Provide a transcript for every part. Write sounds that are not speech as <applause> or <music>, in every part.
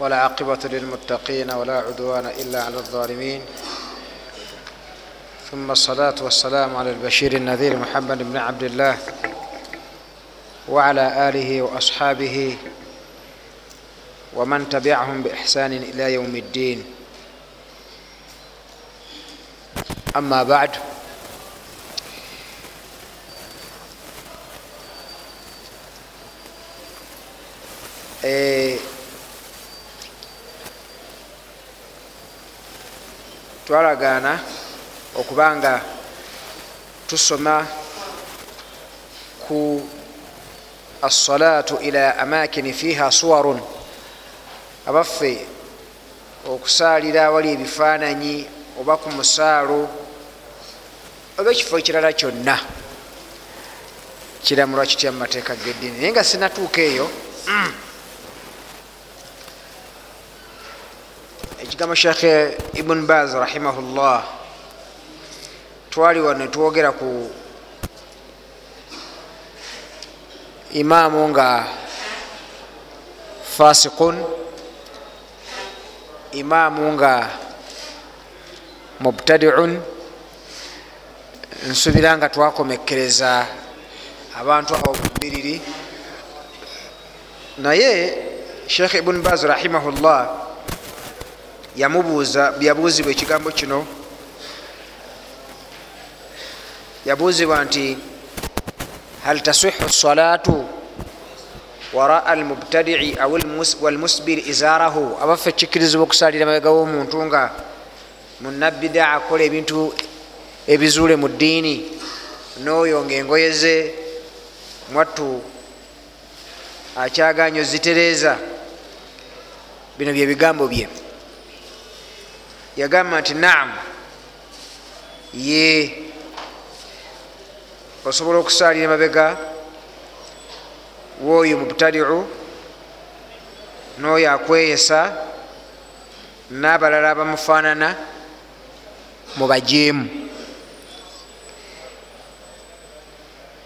ولا عاقبة للمتقين ولا عدوان إلا على الظالمين. ثم الصلاة والسلام على البشير النذير محمد بن عبد الله وعلى آله وأصحابه ومن تبعهم بإحسان إلى يوم الدين. أما بعد إيه twalagaana okuba nga tusoma ku assalatu ila amakini fiha suwarun. Abaffe okusaalira awali ebifaananyi oba ku musaalo oba ekifo ekirala kyonna kiramulwa kitya mu mateeka g'eddiini naye nga sinatuuka eyo ekigambo shekhe ibuni baz rahimahullah twali wano netwogera ku imaamu nga fasikun imaamu nga mubtadiun. Nsubira nga twakomekereza abantu abo mubiriri naye shekhe ibuni baz rahimahullah yamubuuza yabuuzibwa ekigambo kino? Yabuuzibwa nti hal tasihu salatu waraa almubtadii walmusbiri izaarahu? Abaffe kikirizibwa okusalira mabega w'omuntu nga munabida akola ebintu ebizuule mu ddiini n'oyo nga engoye ze mwattu akyaganya ozitereeza. Bino bye bigambo bye yagamba nti naamu ye osobola okusaalira mabega wooyo mubtadiu n'oyo akweyesa n'abalala abamufaanana mubajeemu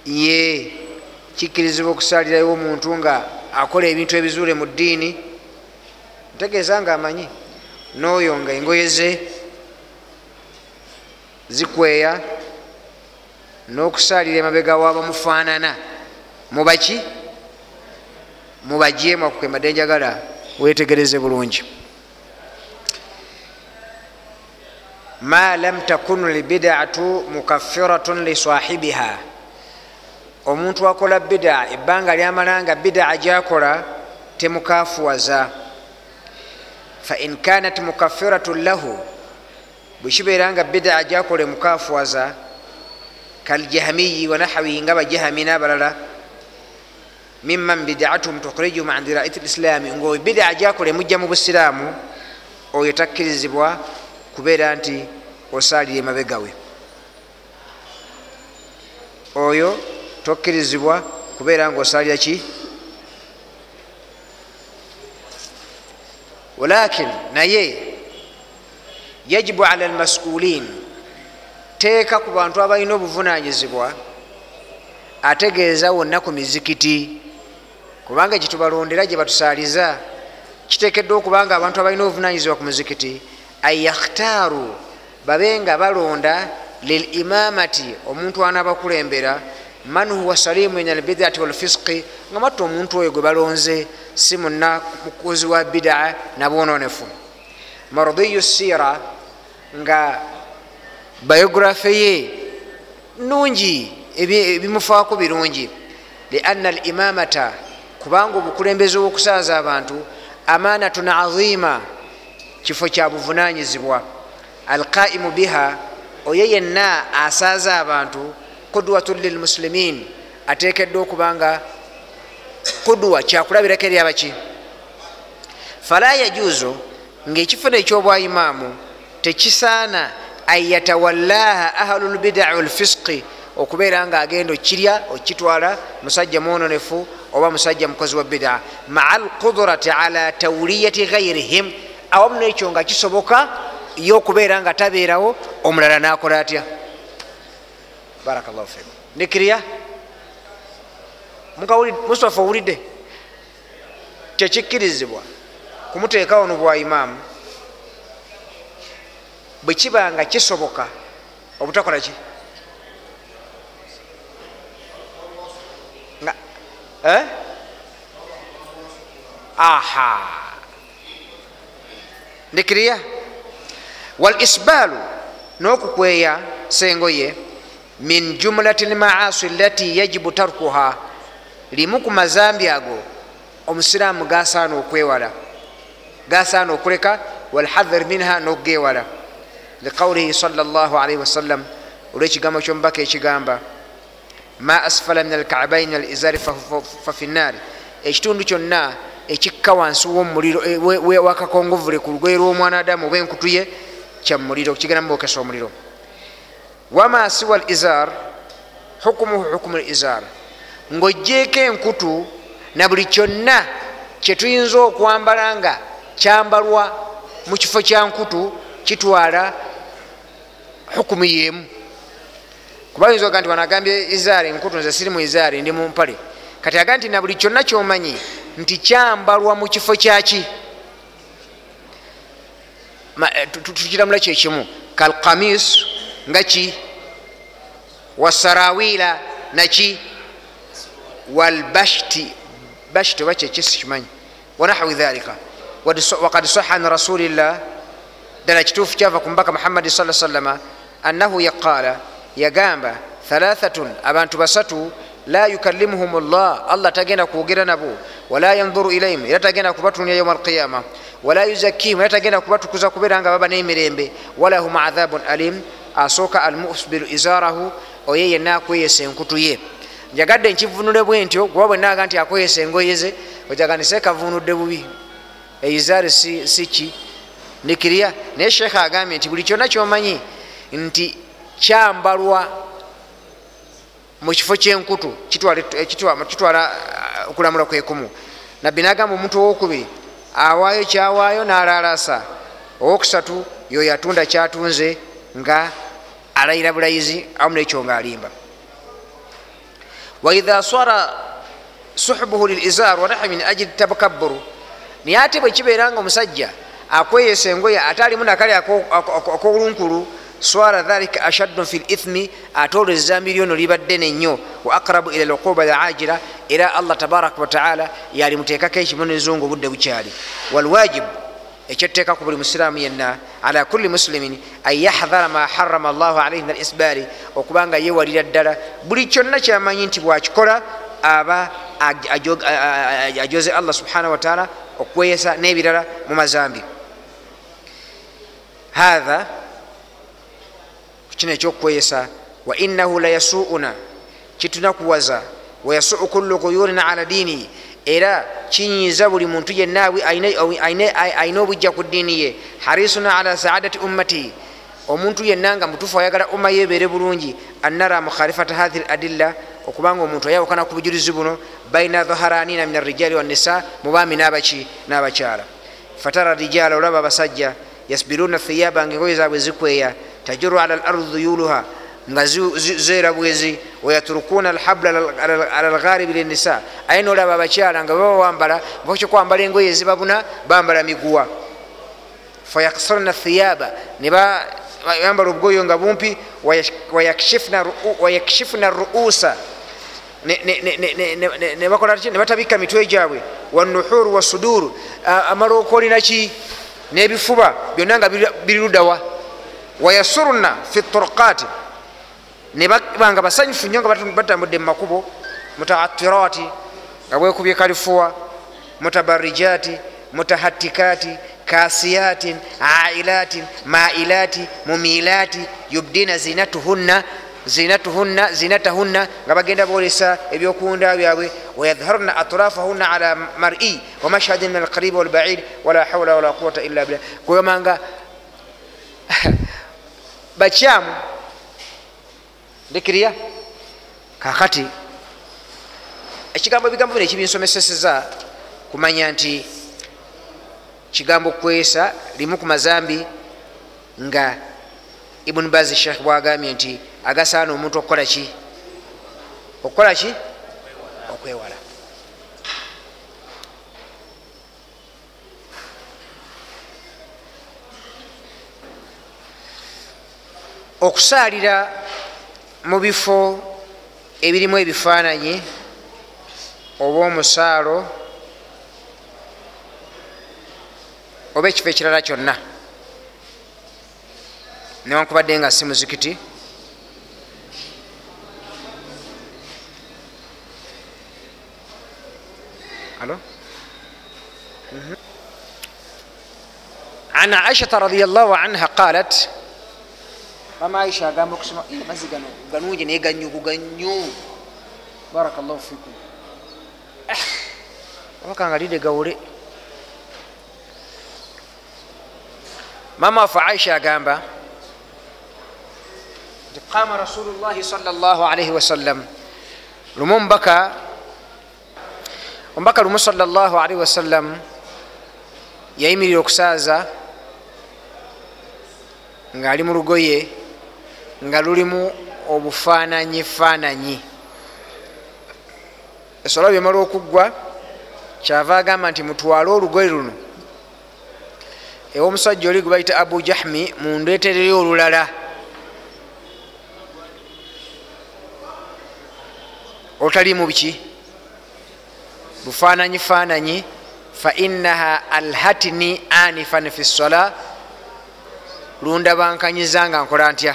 ye kikkirizibwa okusaalirayo omuntu nga akola ebintu ebizuule mu ddiini ntegeeza nga amanyi n'oyo nga engoye ze zikweya n'okusaalira emabega waabamufaanana mubaki mubajeemu akukwemadde njagala wetegereze bulungi. Ma lam takun lbidatu mukaffiratun lisahibiha omuntu akola bida ebbanga lyamalanga bidaa gyakola temukafuwaza fain kanat mukaffiratun lahu bwekibeera nga bidaa gyakola emukafuwaza kaljahamiyi wanahawihi nga bajahami n'abalala miman bidatuhum tukhrijuhum an diraiti lislami ngaoyo bidaa gyakola emujja mu busiraamu oyo takkirizibwa kubeera nti osaalira emabegawe oyo tokkirizibwa kubeera nga osaalira ki walakin naye yajibu ala almasulin teeka ku bantu abalina obuvunanyizibwa ategeeza wonna ku mizikiti kubanga gyetubalondera gye batusaaliza kiteekeddwa okuba nga abantu abalina obuvunanyizibwa ku mizikiti an yakhtaaru babe nga balonda lilimamati omuntu anaabakulembera man huwa salimu min albidati walfisqi nga matta omuntu oyo gwe balonze si munna mukozi wa bidaa nabwononefu mardiyu sira nga biography ye nungi ebimufaako birungi. Lianna alimamata kubanga obukulembeze obwokusaaza abantu amanatun azima kifo kya buvunanyizibwa alqaimu biha oyo yenna asaaza abantu kudwatun lilmuslimin atekeddwa okubanga kudwa kyakulabirako eri abaki. Fala yajuzu ngaekifo ekyobwaimaamu tekisaana an yatawallaha ahlu lbidai walfisqi okubeera nga agenda okirya okitwala musajja mwononefu oba musajja mukozi wa bidaa maa alqudrati ala tawliyati gairihim awamu nekyo nga kisoboka ye okubeera nga tabeerawo omulala nakola atya barakallahu fikum nikiriya mustafa owulidde tekikkirizibwa kumuteekawo nubwa imaamu bwe kiba nga kisoboka obutakola ki? Eh? aha. Ndikiriya wal isbaalu n'okukweya sengoye min jumlati lmaasi lati yajibu tarkuha. Limu ku mazambi ago omusiraamu gasaana okwewala. Gasaana okuleka walhadhar minha n'okugewala. Liqaulihi sal llah alaihi wasallam olwekigambo kyomubaka ekigamba ma asfala min alkabaini alizari fafi nnaari ekitundu kyonna ekikka wansi womuliro wakakongovule ku lugoye lwomwana adamu oba enkutu ye kyamuliro kigenda mubokesa omuliro wama siwa lizar hukumuhu hukumu lizar ngaogyeko enkutu na buli kyonna kyetuyinza okwambala nga kyambalwa mu kifo kya nkutu kitwala hukumu yemu kuba yinza oga nti wanagambye izaari enkutu nze siri mu izaari ndi mu mpale kati aga nti na buli kyonna kyomanyi nti kyambalwa mu kifo kyaki tukiramula kyekimu kalkamis nga ki wasarawila naki walbashti bashti. Oba kyekisi kimanyi wanahwi dhalika. Wakad saha an rasulillah ddala kituufu kyava ku mbaka muhammadi sa sallama annahu yaqala yagamba thalathatun abantu basatu la yukallimuhum llah allah tagenda kwogera nabo wala yanzuru ilaihim era tagenda kubatunya yauma alqiyama wala yuzakkihim era tagenda kubatukuza kubeera nga baba nemirembe walahum adhabun alim asooka almusbiru izarahu oye yenna akweyesa enkutu ye. Njagadde nkivunule bwe ntyo kuba bwenaga nti akweyesa engoye ze ojagandise kavunudde bubi. Eizaari si, ki? Nikiriya naye sheekha agambye nti buli kyonna kyomanyi nti kyambalwa mu kifo kyenkutu kitwala okulamula kwekumu nabbi nagamba omuntu owokubiri awaayo kyawaayo n'alaalasa owokusatu yoyo atunda kyatunze nga alayira bulayizi awamu nekyo nga alimba waidha swara suhbuhu lilizar wanahi min ajili tabakaburu naye ate bwe kibeera nga omusajja akweyesa engoye ate alimu nakali akolunkulu swara dhalika ashaddun fi lithmi ate olwo ezambi lyono libadde nenyo wa akrabu ila luquba lajira era allah tabaraka wataala yalimuteekako ekibonezo obudde bukyali. Walwajibu ekyoteeka ku buli musiraamu yenna ala kulli muslimin an yahdhara ma harama llahu alaihi min alisbari okubanga yewalira ddala. Buli kyonna kyamanyi nti bwakikola aba ajoze allah subhanahu wataala okweyesa n'ebirala mu mazambi. Hatha kino ekyokukweyesa wa innahu layasuuna kitunakuwaza wayasuu kullu quyurin ala diinihi era kinyiiza buli muntu yenna ayina obujja ku ddiini ye. Harisuna ala saadati ummatihi omuntu yenna nga mutuufu ayagala umma ye ebeere bulungi annara mukhalifata hathi l adilla okubanga omuntu ayawukana ku bujulizi buno baina dhaharanina min arrijali wannisa mu baami n'abaki n'abakyala. Fatara rijala olaba abasajja yasbiruna thiyaba nga engoye zaabwe zikweya tajuru ala lardi dhuyuluha nga zeera bwezi wayaturukuna alhabla ala lgharibi linnisa. Aye nolaba abakyala nga baba wambala bakyo kwambala engoye ezibabuna bambala miguwa. Fayaksarna thiyaba nebambala obugoyo nga bumpi wayakshifna ruusa. Nebatabika mitwe gyabwe. Wanuhuru wasuduru amalookolinaki n'ebifuba byonna nga biri ludawa. Wayasurna fi turukati nebanga basanyufu nnyo nga batambudde mumakubo mutaatirati nga bwekubye kalifuwa mutabarijati mutahatikati kasiyatin ailatin mailati mumilati yubdina zinatuhunna zinatuhunna zinatahunna nga bagenda bolesa ebyokunda byabwe. Wayadharna atrafahunna ala mari wamashhadin min alqaribi walbaid wala hawla wala quwata illa billah. Kuyomanga <laughs> bakyamu dekiriya kakati ekigambo ebigambo bino ekibinsomeseseza kumanya nti kigambo kwesa limu ku mazambi nga ibuni bazi sheekh bwagambye nti agasaana omuntu okukola ki? Okukola ki? Okwewala. Okusaalira mu bifo ebirimu ebifaananyi oba omusaalo oba ekifo ekirala kyonna. Newankubadde nga si muzikiti. Alo? An aishata radiallahu anha qalat mama aisha agamba okusoma amazzi gano ganungi naye ganyuguganyu baraka llahu fikum. Abakanga lide gawule. Mama wafe aisha agamba nti qama rasulu llahi sal llah alaihi wasallam lumu omubaka omubaka lumu sal llah alaihi wasallam yayimirira okusaaza ngaali mu lugoye nga lulimu obufaananyi faananyi. Esola byemala okuggwa kyava agamba nti mutwale olugoye luno. Ewa omusajja oli gwe bayita abu jahmi mundeetereyo olulala. Olutalimu biki? Bufaananyi faananyi fainaha alhatini anifan fi sola lundabankanyiza nga nkola ntya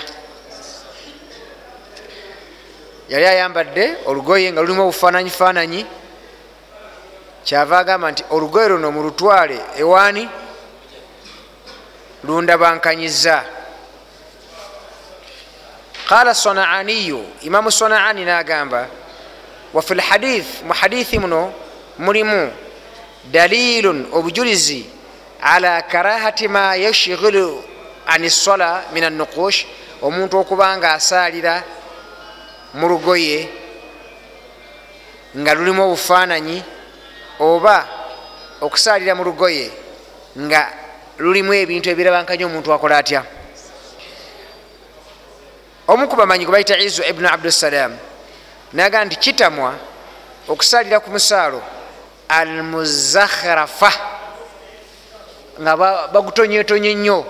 yali ayambadde olugoye nga lulimu obufaananyi faananyi kyava agamba nti olugoye luno mulutwale ewaani? Lundabankanyiza. Qala sanaaniyu imamu sanaani nagamba wafi lhadith mu hadithi muno mulimu dalilun obujulizi ala karahati ma yashghilu an sola min anukush omuntu okuba nga asaalira mu lugoye nga lulimu obufaananyi oba okusaalira mu lugoye nga lulimu ebintu ebirabankanya omuntu akola atya? Omu ku bamanyi gwe bayita izu ibnu abdussalam naga nti kitamwa okusaalira ku musaalo almuzakhrafa nga bagutonyetonye nnyo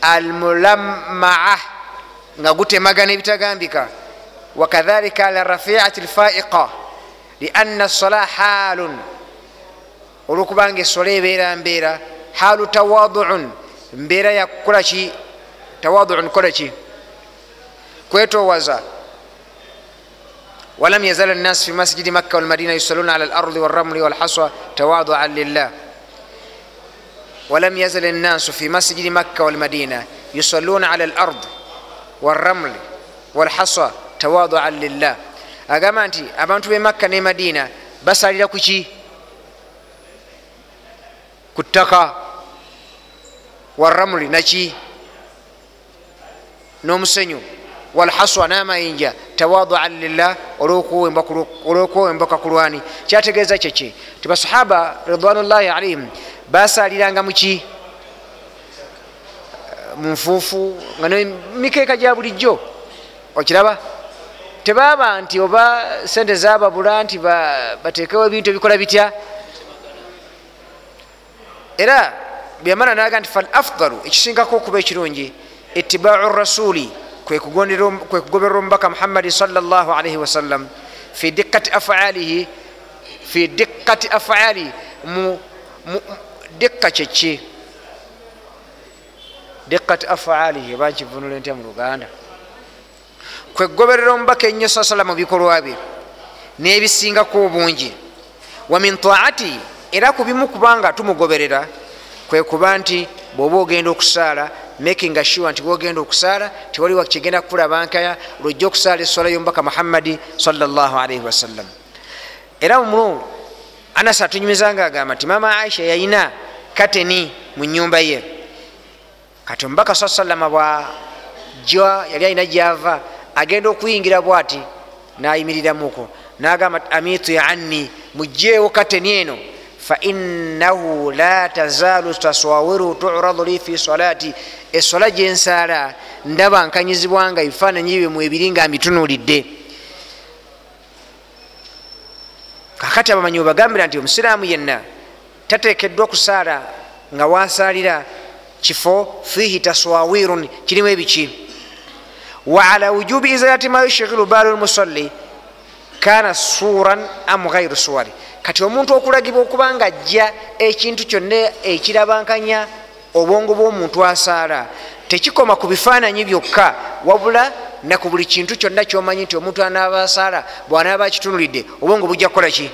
almulamaa nga gutemagana ebitagambika wakadhalika ala rafiati lfaiqa lianna sala haalun olwokubanga esola ebeera mbeera haalu tawaduun mbeera yakukolaki tawaduun kukolaki kwetowaza walam yazala nnas fi masjidi makka walmadina yusaluna ala lardi walramli walhaswa tawaduan lillah walam yazal الناس في مسجد مكة والمدينة يصلون على الأرض والرمل والحصى tawadaa lillah. Agamba nti abantu be makka ne madiina basalira ku ki? Ku ttaka. Waramuli naki n'omusenyu. Walhaswa n'amayinja. Tawaduan lillah olwokwewembaka kulwani kyategeeza kyeki ti basahaba ridwanullahi alaihim basaliranga muki munfuufu nga nemikeeka gya bulijjo. Okiraba? Tebaba nti oba sente zababula nti batekewo ebintu ebikola bitya? Era byamala naga nti fal afdalu ekisinkako okuba ekirungi itibau rasuli kwekugoberera omubaka muhammadi salllah alaihi wasallam fi dikkati afalihi fi dikkati afali mu dikka kyeki? Dikkati afalihi oba nkivunula ntya mu luganda kwegoberera omubaka ennyo saa sala mu bikolwa bye n'ebisingako obungi wa min taati era ku bimu kubanga tumugoberera kwe kuba nti bw'oba ogenda okusaala making sure nti bwogenda okusaala tewaliwo kigenda kukulabankaya lwojja okusaala eswala y'omubaka muhammadi salllahalaihi wasallam era mumu anas atunyumizanga agamba nti mama aisha yayina kateni mu nyumba ye. Kati omubaka saa salama bwajja yali alina gyava agenda okuyingira bwati? Nayimiriramuko. Nagamba amitu anni mugjeewo kateni eno. Fainahu la tazaalu taswawiru turadu li fi solati esola gyensaala ndaba nkanyizibwanga ebifaananyi bye mu ebiri nga mbitunulidde kakati abamanyi webagambira nti omusiraamu yenna tatekeddwa kusaala nga wasaalira kifo fihi taswawirun kirimu ebiki waala wujubi izalati ma yushghilu balu lmusalli kana suran am gairu suwari kati omuntu okulagibwa okuba nga ajja ekintu kyonna ekirabankanya obwongo bw'omuntu asaala tekikoma ku bifaananyi byokka wabula naku buli kintu kyonna kyomanyi nti omuntu anaaba asaala bwanaaba akitunulidde obwongo bujja kukola ki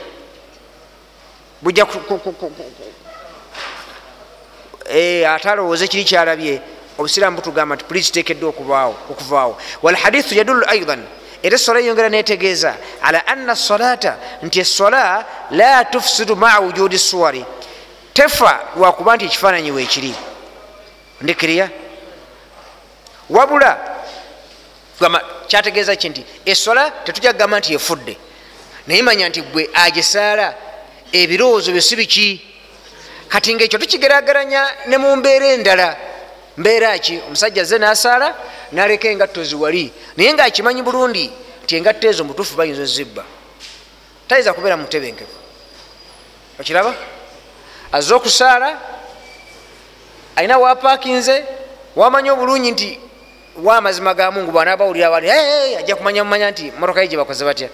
bujja ate alowooze kiri kyalabye obusiraamu butugamba nti puliisi tekeddwa okuvaawo. Walhadithu yadullu aidan era esola yongera netegeeza ala anna solata nti esola la tufsidu maa wujudi suwari tefa lwakuba nti ekifaananyi weekiri ndikiriya wabula kyategeeza ki nti esola tetujja kugamba nti efudde? Naye manya nti gwe agisaala ebirowoozo byo si biki? Kati ngaekyo tukigerageranya ne mu mbeera endala mbeera ki? Omusajja ze nasaala naleka engatto ziwali naye ngaakimanyi bulungi nti engatto ezo mutuufu bayinza ozibba tayinza kubeera mutebenkevu okiraba? Azze okusaala alina wapakinze wamanya obulungi nti wamazima ga mungu bwanabawulira wali ajja kumanya mumanya nti motoka ye gye bakoze batya?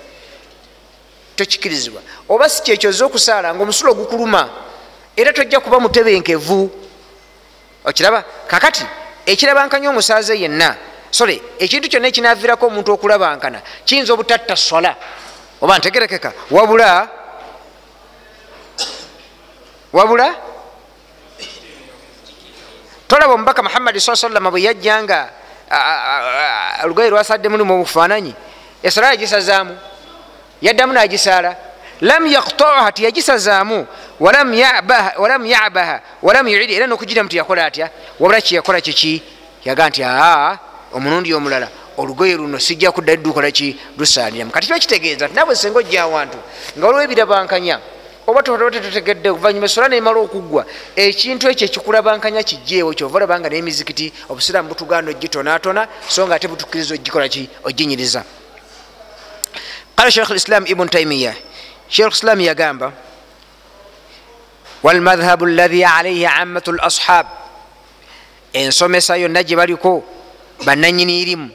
Tokikirizibwa oba si kyekyo ozze okusaala nga omusulo gukuluma era tojja kuba mutebenkevu okiraba? Kakati ekirabankanya omusaaze yenna. Sole ekintu kyonna ekinavirako omuntu okulabankana kiyinza obutatta sola oba ntegerekeka wabula wabula tolaba omubaka muhammadi saa salama bwe yajjanga olugoye lwasadde mulimu obufaananyi esola yagisazaamu yaddamu nagisaala lam yaktoha tiyagisazaamu walam yabaha walam yuidi era nokugiramu tiyakola atya wabula kyeyakola kiki yaga nti aa omulundi omulala olugoye luno sijja kudda dukolaki lusaliramu kati kibakitegeeza nti nabwe senga ojja awantu nga waliwo ebirabankanya oba totegedde oluvanyuma esola nemala okuggwa ekintu ekyo ekikulabankanya kijjeewo kyova olabanga nemizikiti obusiraamu butuganda ogitonatona so nga ate butukiriza ogikolaki oginyiriza qala sheikh lislam ibn taimiya sheikh islam yagamba walmadhabu lahi alaihi amatu lashab ensomesa yonna gye baliko bananyini irimu.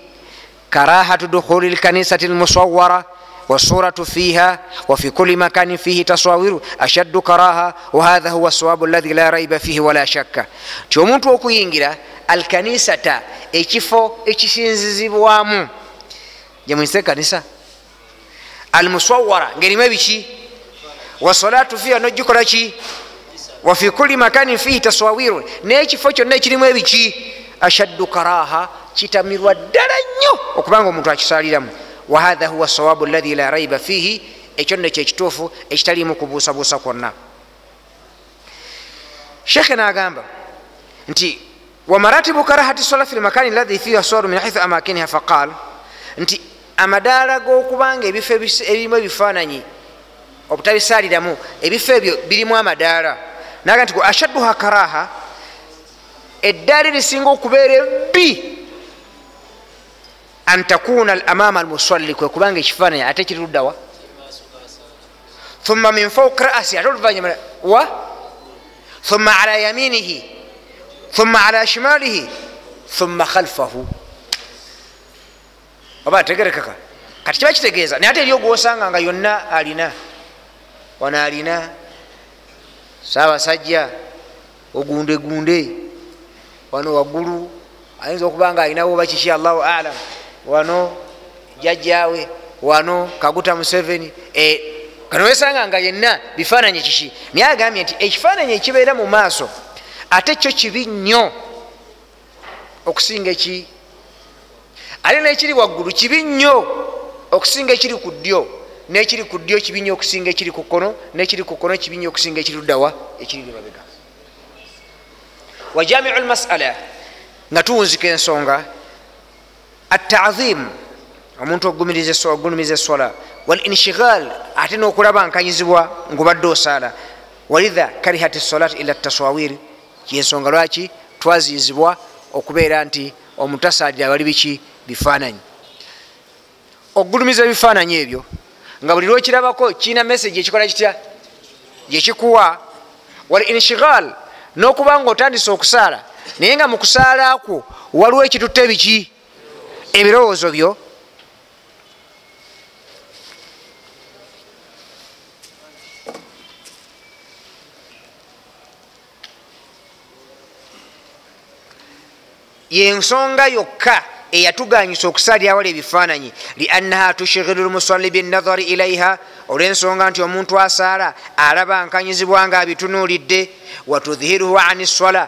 Karahatu dukhuli lkanisati lmusawara wasuratu fiha wafi kuli makanin fihi taswawiru ashaddu karaha wahadha huwa sawabu lahi la raiba fihi wala shakka. Nti omuntu okuyingira alkanisata ekifo ekisinzizibwamu. Gyemwise kanisa almusawara ngaerimu ebiki wasolatu fiha nogikola ki wafi kuli makanin fihi taswawiru nekifo kyonna ekirimu ebiki ashaddu karaha kitamirwa ddala nnyo okubanga omuntu akisaliramu wahatha huwa sawabu lahi la raiba fihi ekyo nno kyekituufu ekitalimu kubuusabuusa kwonna shekhe nagamba nti wamaratibu karahati sola fi lmakani lahi fihi aswaru min haithu amakiniha faqal nti amadaala gokubanga ebifo ebirimu ebifaananyi obutabisaliramu ebifo ebyo birimu amadaala. Naga nti ashadduha karaha eddaala erisinga okubeera ebbi an takuna amama almusalli kwe kubanga ekifaananyi ate kiri luddawa thumma min fauki rasi ate oluvanyuma wa? Thumma ala yaminihi thumma ala shimalihi thumma khalfahu oba ategerekeka kati kiba kitegeeza. Naye ate eri ogwosanga nga yonna alina. Wano alina saabasajja ogundegunde. Wano waggulu ayinza okuba nga alinawo oba kiki allahu alam wano jajjawe wano kaguta museveni. Kanowesanga nga yenna bifaananyi kiki? Naye agambye nti ekifaananyi ekibeera mu maaso ate kyo kibi nnyo okusinga eki ate nekiri waggulu kibi nnyo okusinga ekiri ku ddyo nekiri ku ddyo kibi nnyo okusinga ekiri ku kkono nekiri ku kkono kibi nnyo okusinga ekiri luddawa ekiri lubabega wajamiu lmasala nga tuwunzika ensonga atazim omuntu ogulumiza esola walinshigal ate nokulaba nkanyizibwa ngaobadde osaala. Walidha karihat solat ila taswawir kyensonga lwaki twaziyizibwa okubeera nti omuntu asaalira bali biki? Bifaananyi. Ogulumiza ebifaananyi ebyo nga buli lwekirabako kirina message ekikola kitya? Gyekikuwa walinshigal nokuba nga otandise okusaala naye nga mukusaala kwo waliwo ekitutta ebiki ebirowoozo byo yensonga yokka eyatuganyisa okusalyawala ebifaananyi liannaha tushighiru lmusali binadhari ilaiha olwensonga nti omuntu asaala alaba nkanyizibwa nga abitunuulidde watudhiruhu ani swala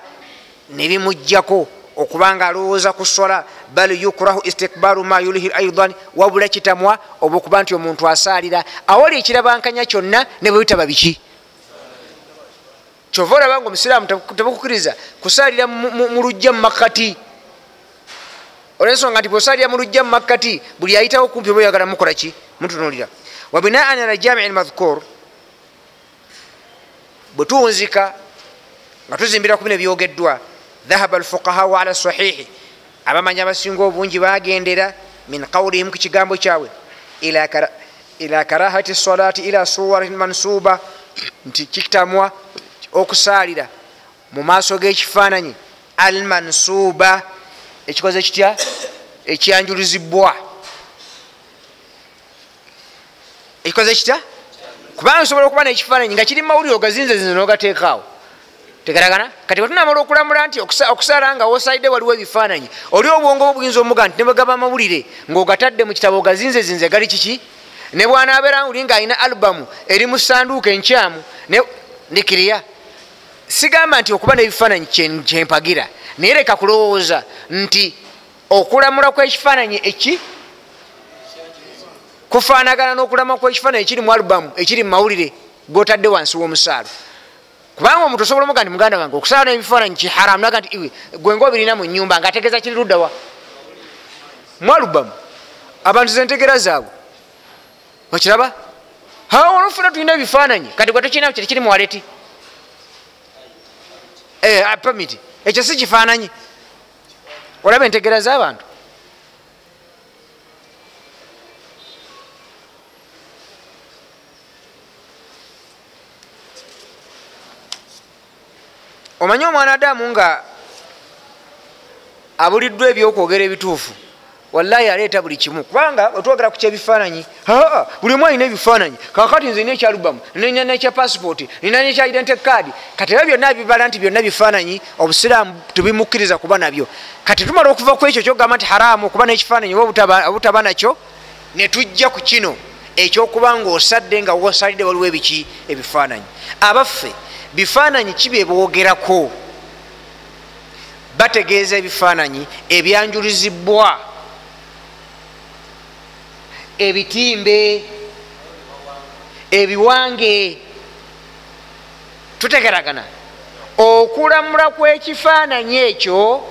nebimugjako okubanga alowooza ku swala bal yukrahu istikbaru ma yulihi aidan wabula kitamwa oba okuba nti omuntu asaalira. Awali ekirabankanya kyonna ne bwe bitaba biki? Kyova olaba nga omusiraamu tebakukiriza kusaalira mu lujja mu makkati olwensonga nti bwosalira mu lujja mu makkati buli ayitawo kumpi oba oyagala mukolaki mutunulira wabinaan ala jamii lmadhkur bwe tuwunzika nga tuzimbira ku bino ebyogeddwa dhahaba alfuqahau ala sahihi abamanyi abasinga obungi bagendera min qawlihim ku kigambo kyabwe. Ila karahati salati ila suwarin mansuba nti kitamwa okusaalira mu maaso g'ekifaananyi almansuba ekikoze kitya? Ekyanjulizibwa. Ekikoze kitya? Kubanga osobola okuba nekifaananyi nga kiri mawulire ogazinze zinze nogateekaawo tegaragana? Kati wetunamala okulamula nti okusaala nga wosalidde waliwo ebifaananyi oli obwongo bwo buyinza omuga nti nebwegaba amawulire ngaogatadde mu kitabo ogazinze zinze gali kiki? Ne bwanaabeera uli nga alina alubamu eri mu sanduuka enkyamu ndikiriya sigamba nti okuba nebifaananyi kyempagira naye leka kulowooza nti okulamula kwekifaananyi eki kufaanagana n'okulamula kwekifaananyi ekiri mu alubamu ekiri mu mawulire gotadde wansi w'omusaalo kubanga omuntu osobola omuga nti muganda wange okusaala nebifaananyi kiharamu naga nti iwe gwenga obirina mu nyumba nga ategeeza kiri luddawa mu alubamu abantu zentegera zaabwe. Okiraba? Olufuna tulina ebifaananyi. Kati gwe tokirina kiri kiri muwaleti pamiti ekyo si kifaananyi. Olaba entegera z'abantu. Omanye omwana adamu nga abuliddwa ebyokwogera ebituufu wallahi aleeta buli kimu. Kubanga otwogera ku kyebifaananyi buli omu alina ebifaananyi. Kakati nze nina ekyalubamu nina nekya pasipooti nina nekya identi kaadi kati era byonna bibala nti byonna bifaananyi obusiraamu tubimukkiriza kuba nabyo. Kati tumala okuva ku ekyo kyogamba nti haramu okuba nekifaananyi oba obutaba nakyo netujja ku kino ekyokuba nga osadde nga wosalidde waliwo ebiki ebifaananyi. Abaffe bifaananyi kibyebewogerako bategeeza ebifaananyi ebyanjulizibwa ebitimbe ebiwange. Tutegeragana. Okulamula kwekifaananyi ekyo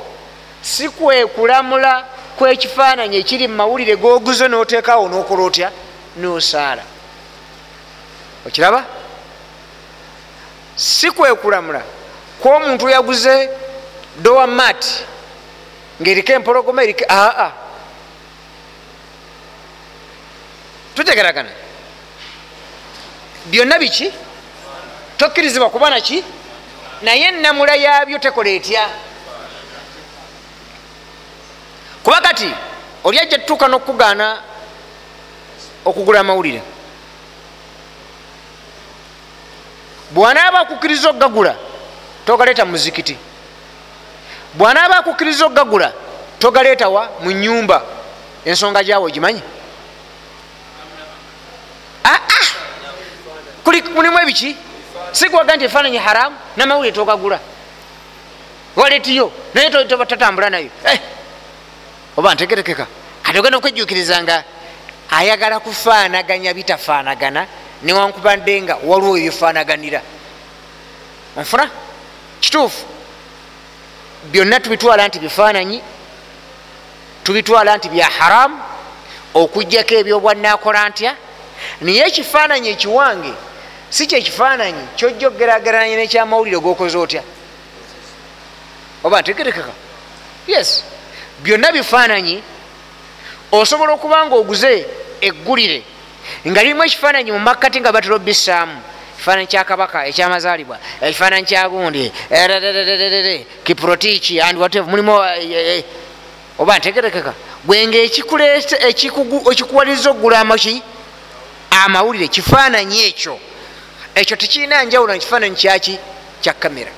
si kwe kulamula kwekifaananyi ekiri mu mawulire goguze noteekawo nokola otya? Nosaala. Okiraba? Si kwe kulamula kwomuntu yaguze dowa mat ngaeriko empologoma eriko aa tutegeragana byonna biki? Tokkirizibwa kuba naki naye enamula yabyo tekola etya kuba kati oli ajja tutuuka n'okugaana okugula amawulire. Bwanaaba akukkiriza okugagula togaleeta mu muzikiti. Bwanaaba akukkiriza okugagula togaleetawa mu nyumba ensonga gyawe ogimanyi mulimu ebiki sikwaga nti efaananyi haramu namawulire togagula waletiyo naye tatambula nayo. Oba ntegerekeka. Kati ogenda okwejjukiriza nga ayagala kufaanaganya bitafaanagana newankubadde nga waliwo ebifaanaganira onfuna? Kituufu. Byonna tubitwala nti bifaananyi tubitwala nti bya haramu okugjako ebyobwanakola ntya naye ekifaananyi ekiwange si kyekifaananyi kyojja okugerageranya nekyamawulire gokoze otya? Oba ntegerekeka? Yes. Byonna bifaananyi osobola okuba nga oguze eggulire nga lirimu ekifaananyi mu makkati nga batera obisaamu ekifaananyi kyakabaka ekyamazaalibwa ekifaananyi kyagundi kiprotiki and whatever mulimu oba ntegerekeka? Gwenga ekikuwaliriza okugula amaki amawulire kifaananyi ekyo. Ekyo tekirina njawulo na kifaananyi kyaki kya kamera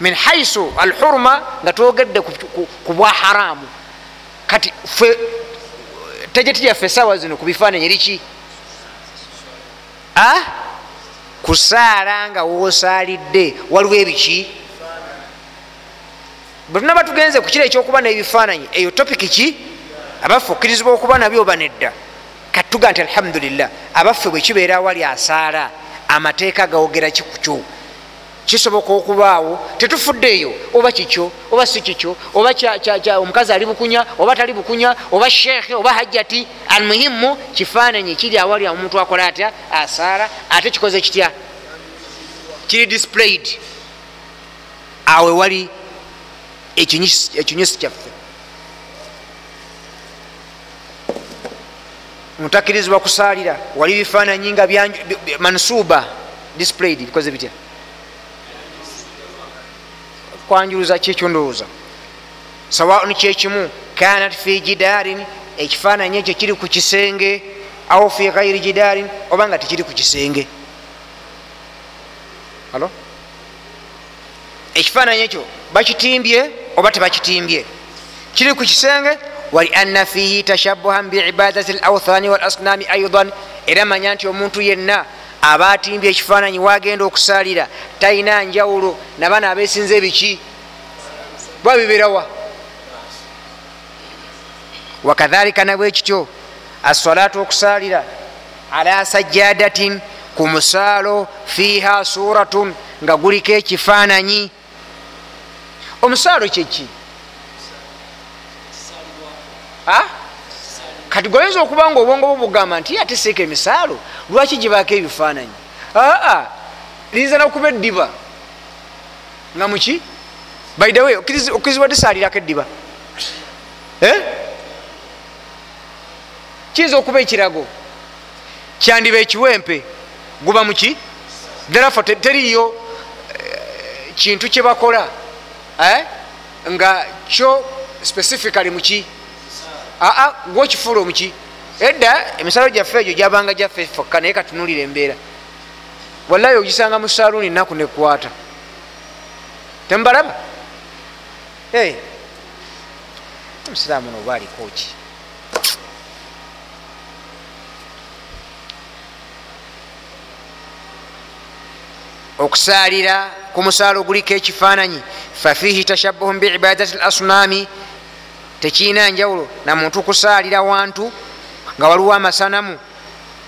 min haisu alhurma nga twogedde ku bwa haramu. Kati fe tejeti yaffe esaawa zino ku bifaananyi eriki kusaala nga woosaalidde waliwo ebiki? Bwe tunaba tugenze ku kiro ekyokuba nebifaananyi eyo topiki ki? Abaffe okkirizibwa okuba nabyo oba nedda katuga nti alhamdulillah abaffe bwekibeera awali asaala amateeka gawogera kikukyo kisoboka okubaawo tetufuddeeyo oba kikyo oba si kikyo oba omukazi ali bukunya oba tali bukunya oba sheekhe oba hajjati almuhimu kifaananyi kiri awali omuntu akola atya? Asaala ate kikoze kitya? Kiri displayed. Awe wali ekinyusi kyaffe mutakirizibwa kusaalira. Wali bifaananyi nga mansuba displayed bikoze bitya? Kwanjuluza kyekyo ndowooza. Sawaun kyekimu kanat fi jidarin ekifaananyi ekyo kiri ku kisenge au fi gairi jidarin oba nga tekiri ku kisenge. Alo ekifaananyi ekyo bakitimbye oba tebakitimbye? Kiri ku kisenge walianna fihi tashabuhan biibadati lauthani walasnami aidan era manya nti omuntu yenna aba atimbye ekifaananyi wagenda okusaalira talina njawulo nabana abesinza ebiki bwabiberawa wakadhalika nabwe kityo asalaatu okusaalira ala sajadatin ku musaalo fiiha suratun nga guliko ekifaananyi. Omusaalo kyeki kati goyinza okuba nga obwongo bwo bugamba nti ate seeka emisaalo lwaki gibaako ebifaananyi? Aa liyinza nakuba eddiba. Nga muki baidawe okkirizibwa tisaalirako eddiba. Kiyinza okuba ekirago? Kyandiba ekiwempe. Guba muki therefo teriyo kintu kyebakola nga kyo specifically muki aa gwokifuula omuki? Edda emisalo gyaffe egyo gyabanga gyaffe fokka naye katunulira embeera. Wallayi ogisanga mu saluuni enaku nekwata. Temubalaba omusiraamu noba alikoki okusaalira ku musaalo guliko ekifaananyi fafihi tashabuhun biibadati lasnaami tekirina njawulo namuntu kusaalira wantu nga waliwo amasanamu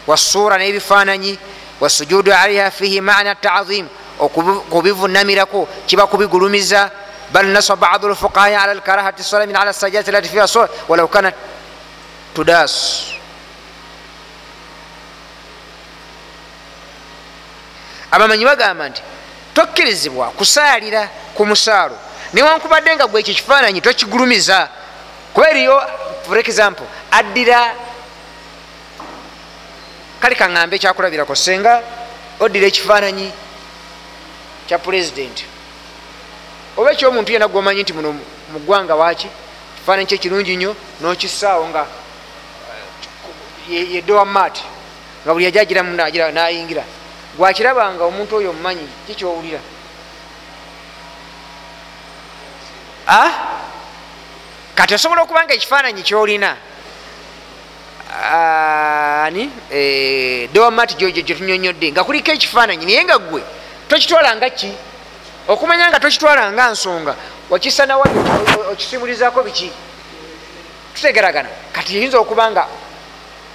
wasuura n'ebifaananyi wasujudu alaiha fihi mana taazim okubivunamirako kiba kubigulumiza. Bal nasa badu lfuqahai ala lkarahati salamin ala sajadati lati fiha sura walau kanat tudas abamanyi bagamba nti tokkirizibwa kusaalira ku musaalo newankubadde nga gwe ekyo kifaananyi tokigulumiza kuba eriyo for example addira. Kale kaŋambe ekyakulabirako senga oddira ekifaananyi kya pulezidenti oba ekyomuntu yena gwomanyi nti muno mu ggwanga waaki? Kifaananyi kyekirungi nnyo nokisaawo nga yedowa maati nga buli ajagira munagira nayingira. Gwakirabanga omuntu oyo omumanyi kikyowulira kati osobola okuba nga ekifaananyi kyolina? Ani? Dowamati gyetunyonyodde nga kuliko ekifaananyi naye nga gwe tokitwala nga ki? Okumanya nga tokitwala nga nsonga wakisanawa okisimulizako biki? Tutegeragana. Kati yinza okuba nga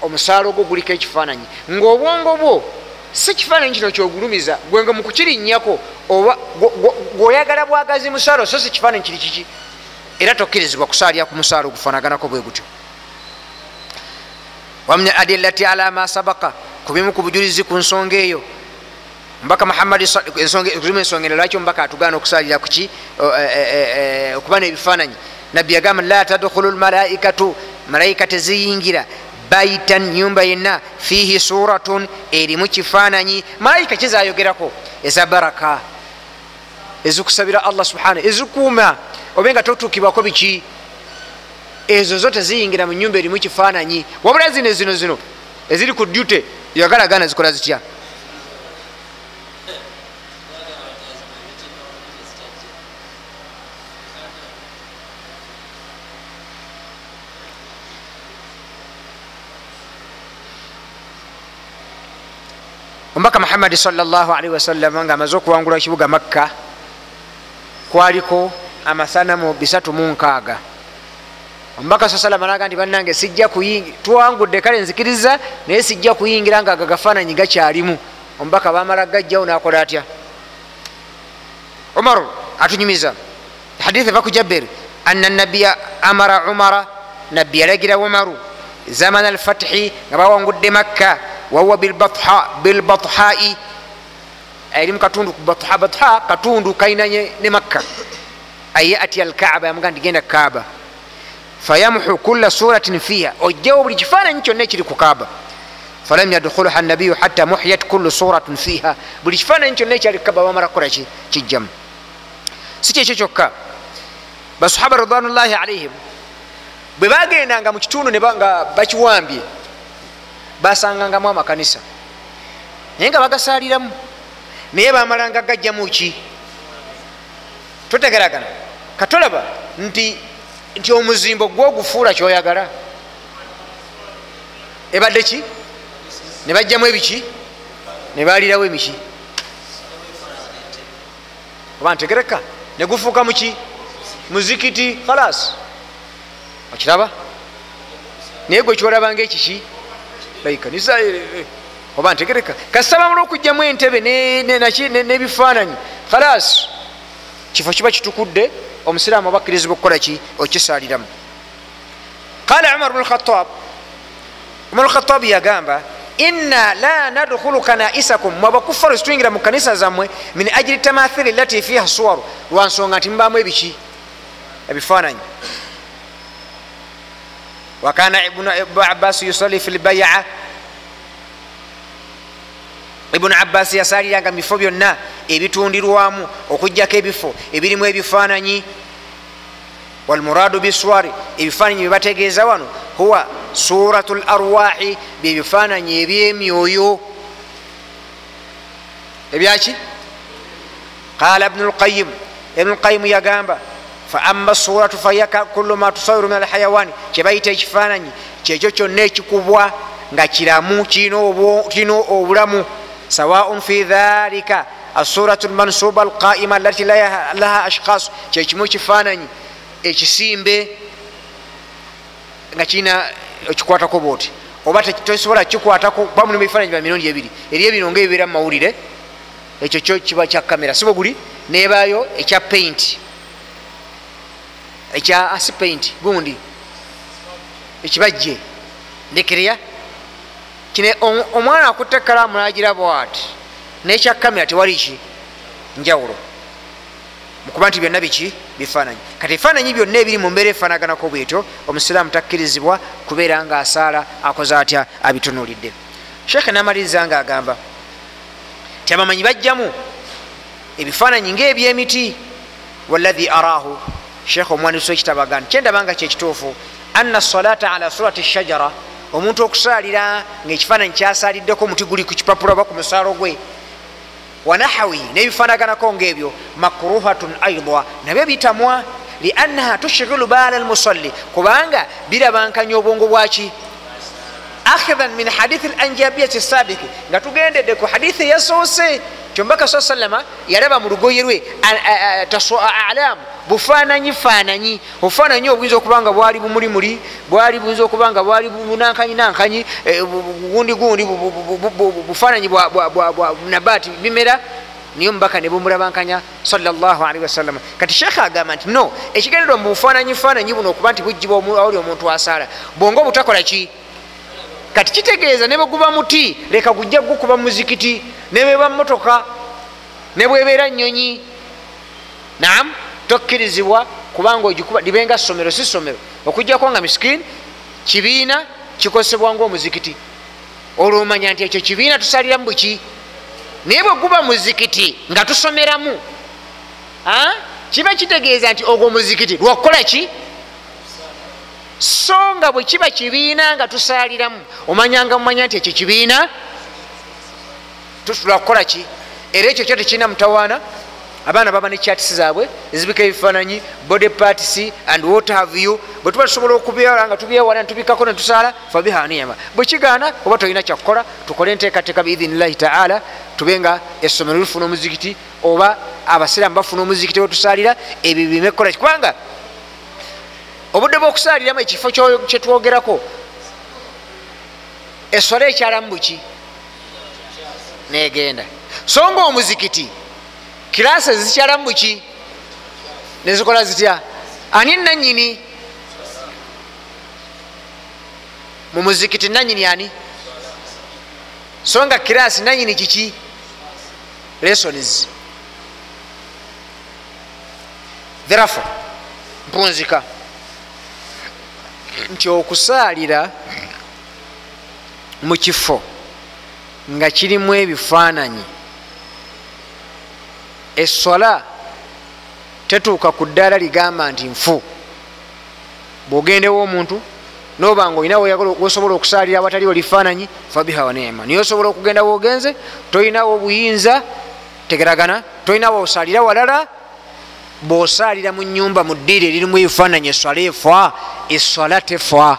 omusaalo gwo guliko ekifaananyi. Ngaobwongo bwo si kifaananyi kino kyogulumiza gwenga mukukirinnyako oba gweoyagala bwagazi musaalo so si kifaananyi kiri kiki era tokkirizibwa kusaalira ku musaalo ogufanaganako bwe gutyo. Wamin adillati ala ma sabaka kubimu ku bujulizi ku nsonga eyo. Mbaka muhammadimu ensonga eno lwaki omubaka atugaana okusalira kuki okuba nebifaananyi? Nabbi yagamba la tadkhulu lmalaikatu malaika teziyingira. Baitan nyumba yenna fihi suratun erimu kifaananyi. Malaika kizayogerako eza baraka. Ezikusabira allah subhana ezikuuma obe nga totuukibwako biki? Ezo zo teziyingira mu nyumba erimu kifaananyi. Wabula zino zino zino eziri ku dute yagalagana zikola zitya? Omubaka muhammadi salli wasalama nga amaze okuwangula ekibuga makka kwaliko amasanamu bisatu munkaaga omubaka sa salama naga nti bannange sijja tuwangudde kale nzikiriza naye sijja kuyingira nga aga gafaananyi gakyalimu. Omubaka bamala gajjawo nakola atya? Omar atunyumiza. Hadithi eva ku jabir ana nabiya amara umara nabbi yalagira umaru zamana alfathi nga bawangudde makka wahuwa bilbathai eri mukatundu batha batha katundu kainanye ne makka ayati alkaaba yamuga nti genda kaaba. Fayamuhu kula suratin fiha ojjawo buli kifaananyi kyonna ekiri ku kaaba. Falam yadkhuluha nabiyu hatta muhiyat kulu suratun fiha buli kifaananyi kyonna ekyali kaaba bamala kukolaki kijjamu. Si kyekyo kyokka. Basahaba ridwanullahi alaihim bwe bagendanga mu kitundu nga bakiwambye basangangamu amakanisa. Naye nga bagasaliramu naye bamalanga gajjamu ki? Totegeragana katolaba nti nti omuzimbo gwogufuula kyoyagala? Ebadde ki? Ne bajjamu ebiki? Ne balirawo emiki? Oba ntegereka? Negufuuka muki muzikiti khalas okiraba? Naye gwe kyolabanga ekiki ikanisa oba ntegereka? Kasabamula okugjamu entebe nebifaananyi. Khalas kifo kiba kitukudde omusiraamu oba akkirizibwa okukola ki? Okisaliramu qala umar bnu lkhatab umar lkhatabi yagamba inna la nadkhulu kanaisakum. Mwabakufaru situyingira mu kanisa zammwe min ajiri tamathiri lati fiha suwaru. Lwansonga nti mubamu ebiki? Ebifaananyi. Wakana ibnu abbas yusalli fi lbaya ibunu abbas yasaliranga mu bifo byonna ebitundirwamu okugjako ebifo ebirimu ebifaananyi. Walmuradu biswari ebifaananyi byebategeeza wano huwa suratu larwahi byebifaananyi ebyemyoyo. Ebyaki? Qala ibnu lqayim ibnu lqayimu yagamba faama suratu fahiya kullu ma tusawiru min alhayawani kyebayita ekifaananyi kyekyo kyonna ekikubwa nga kiramu kirina obulamu sawaun fi dhalika asuratu lmansuba alqaima alati laha ashkhas kyekimu kifaananyi ekisimbe nga kirina okikwatako bwoti oba tosobola kikwatako bamulimu ebifaananyi bya mirundi ebiri eri ebino nga ebibeera mu mawulire ekyo kyo kiba kya kamera sibo guli nebayo ekya paint. ekya asipaint gundi ekibajje ndekereya omwana akutte ekalamu nagira bwati. Nekya kamera tewali ki? Njawulo. Mukuba nti byonna biki? Bifaananyi. Kati ebifaananyi byonna ebiri mu mbeera efaanaganako bwetyo omusiraamu takkirizibwa kubeera nga asaala akoze atya abitunulidde sheekhe namaliriza nga agamba ti abamanyi bajjamu? Ebifaananyi ngaebyemiti waladhi araahu. Sheekhe omwandiso ekitabaga nti kyendabanga kyekituufu anna salata ala surati shajara omuntu okusaalira ngaekifaananyi kyasaliddeko omuti guli ku kipapula oba ku musaalo gwe wanahawi nebifaanaganako ngaebyo makruhatun aida nabyo bitamwa liannaha tushghilu baala almusalli kubanga birabankanya obwongo bwaki akhidan min hadithi lanjabiyati sabiki nga tugendedde ku hadithi eyasoose kyombaka sa salama yalaba mu lugoye lwe alamu bufaananyi faananyi. Obufaananyi obuyinza okuba nga bwali bumulimuli bwali buyinza okuba nga bwali bunankanyi nankanyi gundi gundi bufaananyi nabaati bimera niye omubaka ne bumulabankanya salllahalihi wasallama kati sheekhe agamba nti no ekigendedwa mu bufaananyi faananyi buno okuba nti bugibwa awuli omuntu asaala. Bwonga obutakola ki kati kitegeeza ne bweguba muti leka gujja gukuba muzikiti nebweba motoka ne bwebeera nyonyi naam tokkirizibwa kubanga ogikuba libenga somero si somero okujjako nga miskini kibiina kikozesebwa ngaomuzikiti olwomanya nti ekyo kibiina tusaliramu buki. Naye bweguba muzikiti nga tusomeramu kiba kitegeeza nti ogwo muzikiti lwakukola ki so nga bwe kiba kibiina nga tusaaliramu omanyanga mumanya nti ekyo kibiina? Tusula kukola ki? Era ekyo kyo tekirina mutawaana? Abaana baba ne chatisi zaabwe ezibika ebifaananyi body parts and what have you? Bwe tuba tusobola okubyala nga tubyewala netubikako netusaala fabiha niyama. Bwe kigaana oba tolina kyakukola tukole enteekateeka biidhinillahi taala tube nga essomero lifuna omuzikiti oba abasiraamu bafuna omuzikiti wetusaalira ebyo bime kukola kubanga obudde bwokusaaliramu ekifo kyetwogerako eswala ekyalamu buki? Negenda. So nga omuzikiti kirasi ezikyalamu buki? Nezikola zitya? Ani nanyini mu muzikiti nanyini ani? So nga kirasi nanyini kiki? Lessons. Therefore mpunzika nti okusaalira mu kifo nga kirimu ebifaananyi. Eswala tetuuka ku ddaala ligamba nti nfu. Bwogendewo omuntu noba nga olina wosobola okusaalira awataliwo lifaananyi fabiha wanema niye osobola okugenda wogenze tolinawo obuyinza tegeragana tolinawo osaalira walala bwosaalira mu nyumba mu ddiiri eririmu ebifaananyi eswala efa eswala tefa.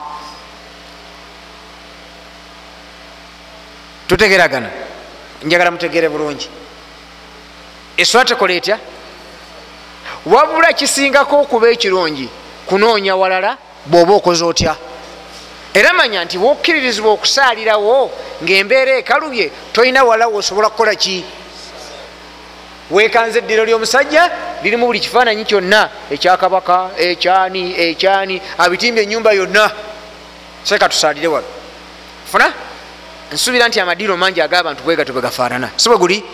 Tutegeragana. Njagala mutegere bulungi. Eswala tekola etya? Wabula kisingako okuba ekirungi kunoonya walala bwoba okoze otya? Era manya nti bwokkiririzibwa okusaalirawo ngaembeera ekalubye tolina walala wosobola kukola ki wekanza eddiro lyomusajja lirimu buli kifaananyi kyonna ekyakabaka ekyani ekyani abitimbye enyumba yonna. Seka tusaalire wano. Funa? Nsuubira nti amadiiro mangi ag'abantu bwegato bwe gafaanana. Si bwe guli?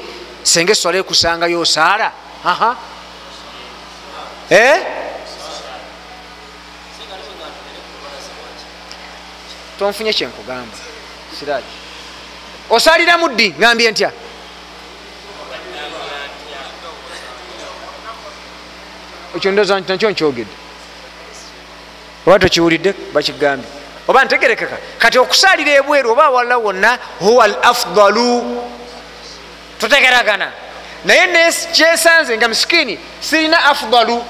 Senga eswala ekusangayo osaala aha. Eh? tonfunye kyenkugamba siraki osaalira muddi ngambye ntya ekyo ndooza nti nakyo nkyogedde. Oba tokiwulidde bakigambye. Oba ntegerekeka kati okusaalira ebweru oba awalala wonna huwa al afdalu tutegeragana naye kyesanze nga misikini sirina afdalu.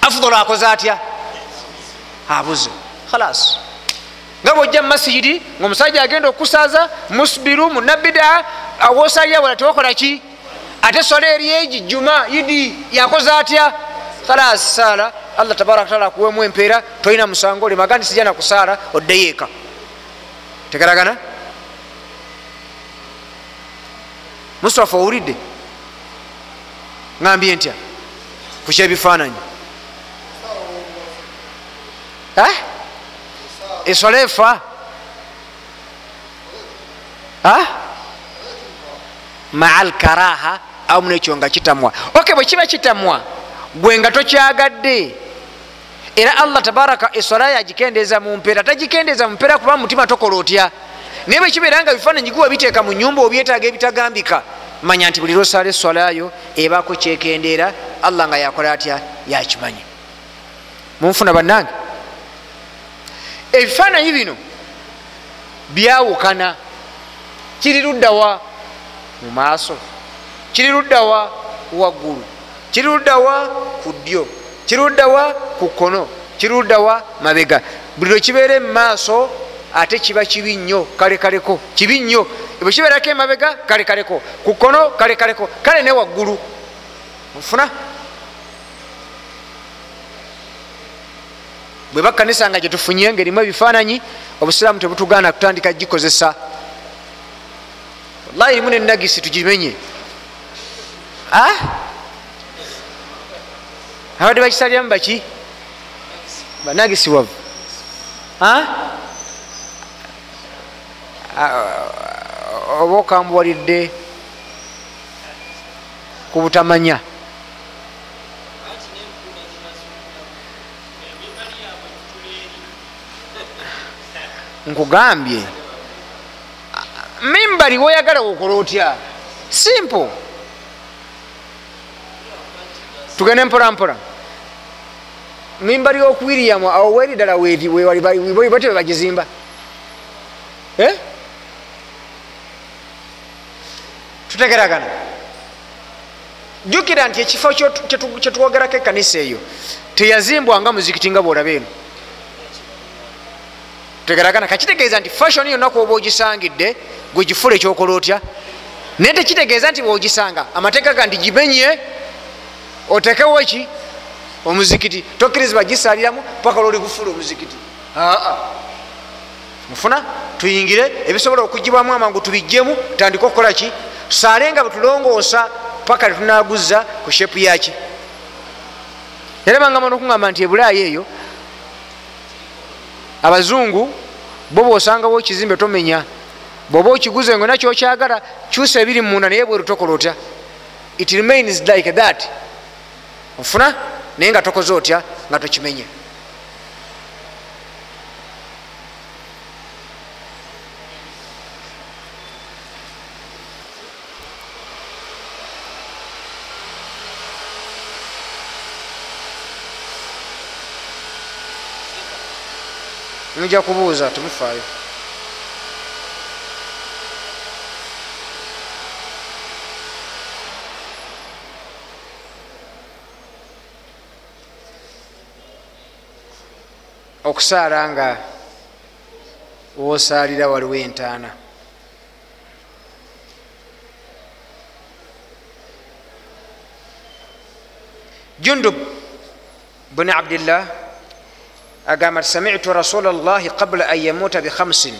Afdalu akoze atya? Abuze. Khalas. Nga bwojja mumasijidi ngaomusajja agenda okusaaza musbiru munabida awosalira wala tewakola ki ate sola eri egi juma idi yakoze atya? Khalas saala allah tabaraka taala akuwemu empeera tolina musango olimaga nti sijja nakusaala oddeyo eka tegeragana? Mustafa owulidde? Ngambye ntya? Kukyebifaananyi esola efa? Maa lkaraha awamu nekyo nga kitamwa. Ok bwe kiba kitamwa gwe nga tokyagadde. Era allah tabaraka esola yagikendeeza mu mpeera tagikendeeza mu mpeera kuba mutima tokola otya? Naye bwe kibeera nga bifaananyi giwa biteeka mu nyumba obyetaaga ebitagambika manya nti buli lwosala esolayo ebaako kyekendeera allah nga yakola atya? Yakimanyi. Munfuna bannange? Ebifaananyi bino byawukana. Kiri luddawa mu maaso kiri luddawa waggulu. Kiri luddawa ku ddyo. Kiri luddawa ku kkono. Kiri luddawa mabega. Buli lwe kibeera emumaaso ate kiba kibi nnyo kalekaleko kibi nnyo. Bwe kibeerako emabega kalekaleko ku kkono kalekaleko kale ne waggulu. Nfuna bwe bakanisa nga gyetufunye ngaerimu ebifaananyi obusiraamu tebutugaana kutandika gikozesa. Wallahi erimu nenagisi tugimenye abadde bakisaliramu baki banagisi wavu oba okambuwalidde ku butamanya nkugambye. Mimbali woyagala wokola otya? Simple tugende mpola mpola. Mimbali yokuwiriyamu awo weri ddala webate bagizimba. Eh? tutegeragana jukira nti ekifo kyetwogerako ekanisa eyo teyazimbwanga muzikiti nga bwolaba eno. Tegeragana kakitegeeza nti fashion yonaku oba ogisangidde gwegifula ekyokola otya? Naye tekitegeeza nti bwogisanga amateeka ga nti gimenye otekewo ki? Omuzikiti. Tokkirizibwa gisaliramu paka lwoli gufula omuzikiti. Aa. Mufuna? Tuyingire ebisobola okugibwamu amangu tubijjemu tutandike okukola ki? Tusaale nga bwetulongoosa paka tetunaguza ku shepu yaki yarebangama nokugamba nti ebulaayi eyo abazungu bo bwosangawo ekizimbe tomenya. Bwoba okiguze ngo nakyokyagala kyusa ebiri munda naye bweru tokola otya it remains like that ofuna naye nga tokoze otya nga tokimenye. Nija kubuuza temufaayo okusaala nga wosaalira waliwo entaana. Jundub buni abdillah agamba ti samitu rasula llahi qabula an yamuuta bikhamsin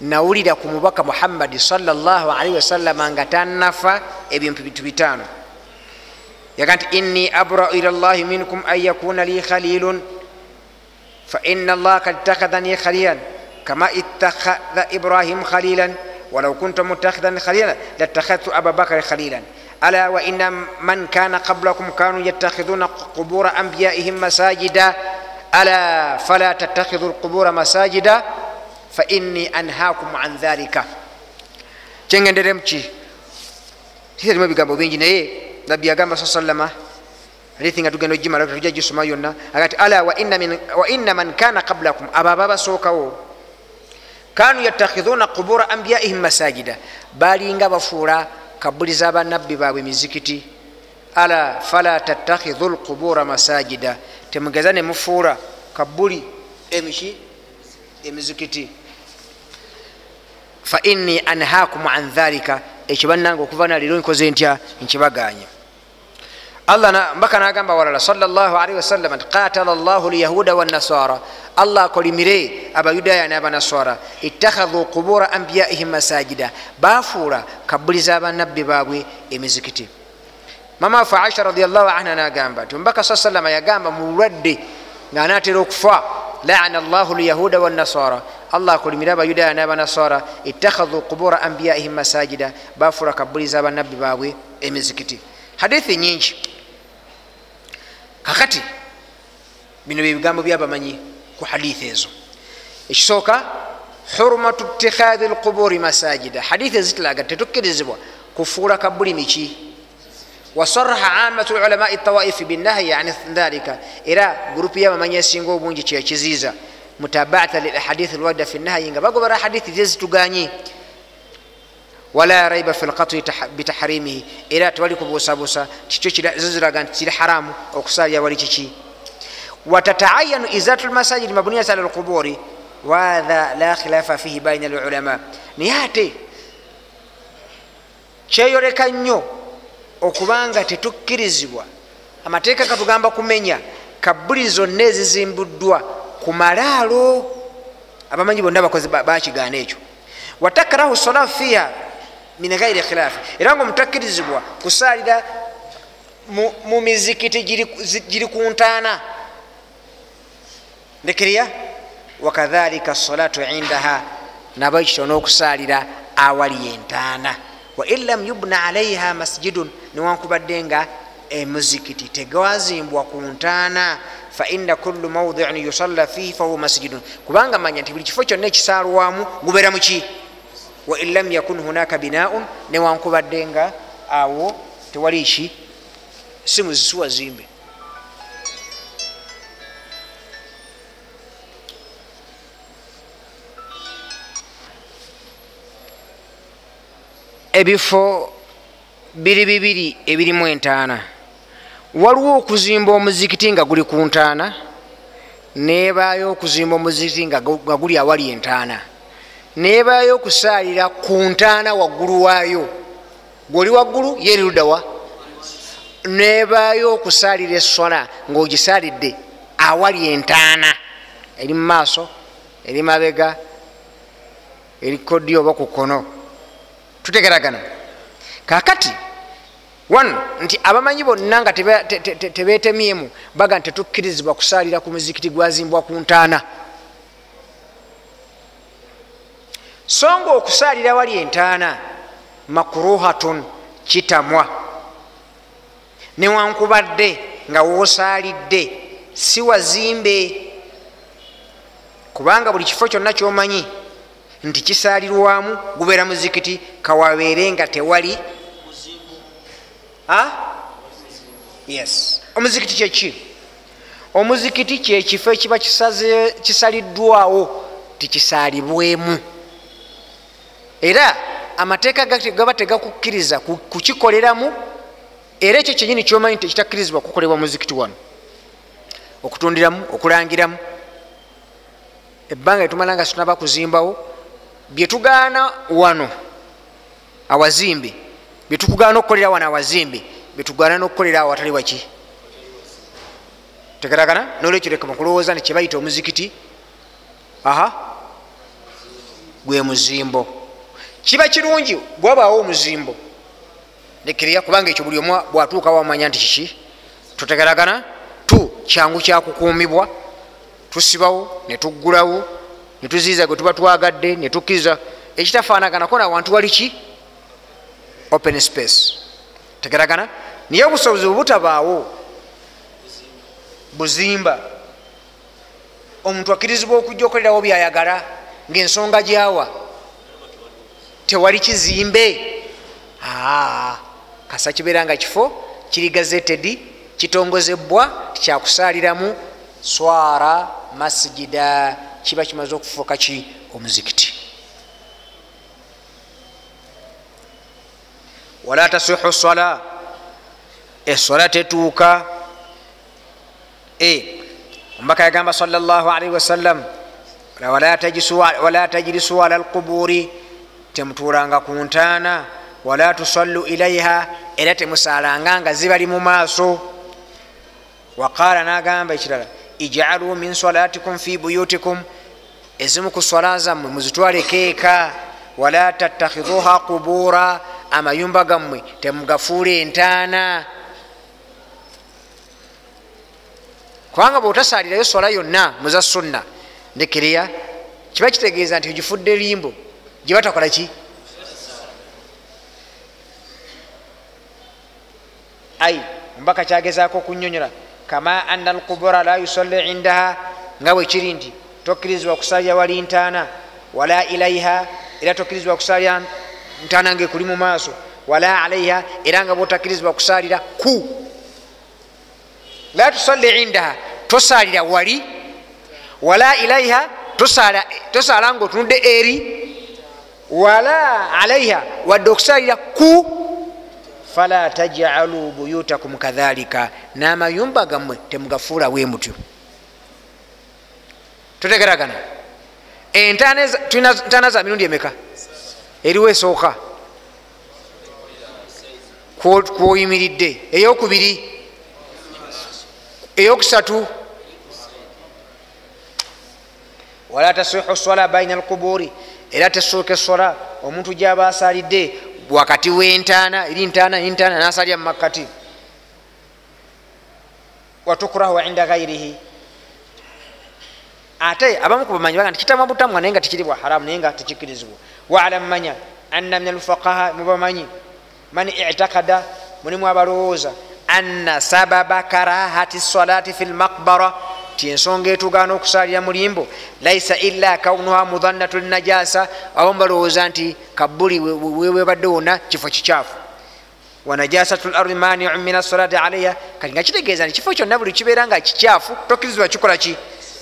nawulira ku mubaka muhammadi salli wasallama nga tannafa ebintu bintu bitaano. Yaga nti inni abrau ila llahi minkum an yakuna li khalilun faina allaha kad ittakhadhani khalilan kama ittakhadha ibrahim khalilan walau kuntu muttakhidhan khalilan lattakhadhtu ababakari khalilan ala wa ina man kana qablakum kanu yattakhidhuna qubura anbiyaihim masajida ala fala tattakhidhu lqubura masajida faini anhakum an dhalika kyengenderemuki kirimu ebigambo bingi naye nabbi yagamba sa salama hadithi nga tugenda ogimala tujja gisoma yonna agati ala wa inna man kana qablakum. Abo aba basookawo kanu yattakhidhuna qubura anbiyaihim masajida. Balinga bafuula kabuli za banabbi baabwe mizikiti. Ala fala tattakhidhu lqubura masajida. Temugeza nemufuula kabuli emiki emizikiti. Faini anhakum an dhalika. Ekyo bannanga okuva naliro nkoze ntya? Nkibaganye allah mbaka nagamba walala salli wasallam nti qatala llahu lyahuda wanasara allah akolimire abayudaya nabanasara ittakhadhu qubura anbiyaihim masajida. Bafuula kabuli zabanabbi baabwe emizikiti. Mama wafe aisha radiallahu anha nagamba nti omubaka sa salama yagamba mulwadde nga anatera okufa laana llahu lyahuda wanasara allah akolimire abayudaya nabanasara ittakhadhu qubura anbiyaihim masajida. Bafuula kabuli zabanabbi baabwe emizikiti. Hadithi nyingi kakati bino byebigambo byabamanyi ku hadithi ezo. Ekisooka hurmatu ittikhadhi lquburi masajida. Hadithi ezitulaga tetukkirizibwa kufuula kabuli miki wasaraha amatu lulamai tawaifi binahyi an dhalika era gurupu yabamanyi esinga obungi kyekiziiza mutabaata lilahadithi lwadda fi nahyi nga bagobera hadithi zezituganyi wala raiba fi lkatwi bitaharimihi era tewali kubuusabuusa kikyo ziziraga nti kiri haramu okusalira wali kiki watatayanu izatu lmasajidi mabuniyat ala lquburi wahatha la khilafa fihi baina lulama naye ate kyeyoleka nnyo okubanga tetukkirizibwa amateeka gatugamba kumenya kabuli zonna ezizimbuddwa ku malaalo abamanyi bonna bakozi bakigaana ekyo watakrahu salatu fiha min ghairi khilafi era nga omutakkirizibwa kusaalira mu mizikiti giri ku ntaana ndekeriya wakadhalika salatu indaha nabo ekito n'okusaalira awali entaana wain lam yubna alaiha masjidun newankubadde nga emuzikiti tegwazimbwa ku ntaana faina kullu maudiin yusalla fihi fahuwa masjidun kubanga manya nti buli kifo kyonna ekisaalwamu gubeera muki wain lam yakun hunaka binaun newankubadde nga awo tewali ki? Si muzisuwa zimbe. Ebifo biri bibiri ebirimu entaana. Waliwo okuzimba omuzikiti nga guli ku ntaana nebaayo okuzimba omuzikiti nga guli awali entaana. Nebaayo okusaalira ku ntaana waggulu waayo. Gweoli waggulu yeriruddawa nebaayo okusaalira essola ngaogisaalidde awali entaana eri mu maaso eri mabega eri kodyo oba ku kkono. Tutegeragana. Kakati wano nti abamanyi bonna nga tebetemyemu baga nti tetukkirizibwa kusaalira ku muzikiti gwazimbwa ku ntaana so nga okusaalira wali entaana makruhatun kitamwa. Newankubadde nga woosaalidde si wazimbe. Kubanga buli kifo kyonna kyomanyi nti kisaalirwamu gubeera muzikiti kawabeere nga tewali. Yes. Omuzikiti kyeki omuzikiti kyekifo ekiba kisaliddwawo tikisaalibwemu era amateeka gaba tegakukkiriza kukikoleramu era ekyo kyenyini kyomanyi nti ekitakkirizibwa kukolebwa muzikiti wano. Okutundiramu okulangiramu. Ebbanga etumala nga situnaba kuzimbawo byetugaana wano awazimbe byetukugaana okukolera wano awazimbe byetugaana nokukolera awo watali waki? Tegeragana nolwekyo leka mukulowooza nti kyebayita omuzikiti aha gwe muzimbo kiba kirungi bwabaawo omuzimbo. Lekereya kubanga ekyo buli omu bwatuuka wamanya nti kiki? Tutegeragana tu kyangu kyakukuumibwa tusibawo netuggulawo netuziiza gwe tuba twagadde netukkiriza ekitafaanaganako nawantu wali ki? Open space. Tegeragana. Naye obusobozi bwebutabaawo buzimba. Omuntu akkirizibwa okujja okolerawo byayagala ngaensonga gyawa tewali kizimbe. Kasa kibeera nga kifo kiri gazeted kitongozebwa tikyakusaaliramu swara masijida kiba kimaze okufuuka ki? Omuzikiti. Wala tasihu sala esola tetuuka. Omubaka yagamba salli wasallam wala tajlisu ala lquburi temutuulanga ku ntaana wala tusallu ilaiha era temusaalanga nga zibali mu maaso. Waqala nagamba ekirala ijalu min salatikum fi buyutikum. Ezimu ku swala zammwe muzitwaleko eka wala tattakhiduha qubura amayumba gammwe temugafuula entaana. Kubanga bwotasaalirayo swala yonna muza sunna ndekereya kiba kitegeeza nti ogifudde limbo gyeба takola ki? Ai omubaka kyagezaako okunyonyola kama ana alqubura la yusalli indaha nga bwekiri nti tokkirizibwa kusalira wali ntaana wala ilaiha era tokkirizibwa kusalira ntaana nga ekuli mu maaso wala alaiha era nga bwotakkirizibwa kusalira ku. La tusalli indaha tosalira wali wala ilaiha tosala nga otunudde eri wala alaiha wadde okusalira ku fala tajalu buyutakum kadhalika n'amayumba gammwe temugafuula bwe mutyo. Tutegeragana. Entaana za mirundi emeka? Eriwo esooka. Kwoyimiridde. Eyokubiri? Eyokusatu? Wala tasihu sola baina alquburi era tesuuka esola omuntu gyaba asalidde wakati wentaana eri ntaana ntaana nasalya mumakati watukrahu inda gairihi ate abamu kubamanyi baga nti kitama butamwa naye nga tikiri bwa haramu naye nga tikikirizibwa walam manya anna min alfuqaha mubamanyi man itakada mulimu abalowooza anna sababa karahati salati fi lmaqbara ti ensonga etugaana okusalira mulimbo laisa illa kaunuha mudhannatu linajasa abamu balowooza nti kabuli wewebadde wona kifo kikyafu. Wanajasatu lardi maniu min asalati alaiha kati nga kitegeeza nti kifo kyonna buli kibeera nga kikyafu tokkirizibwa kikola ki?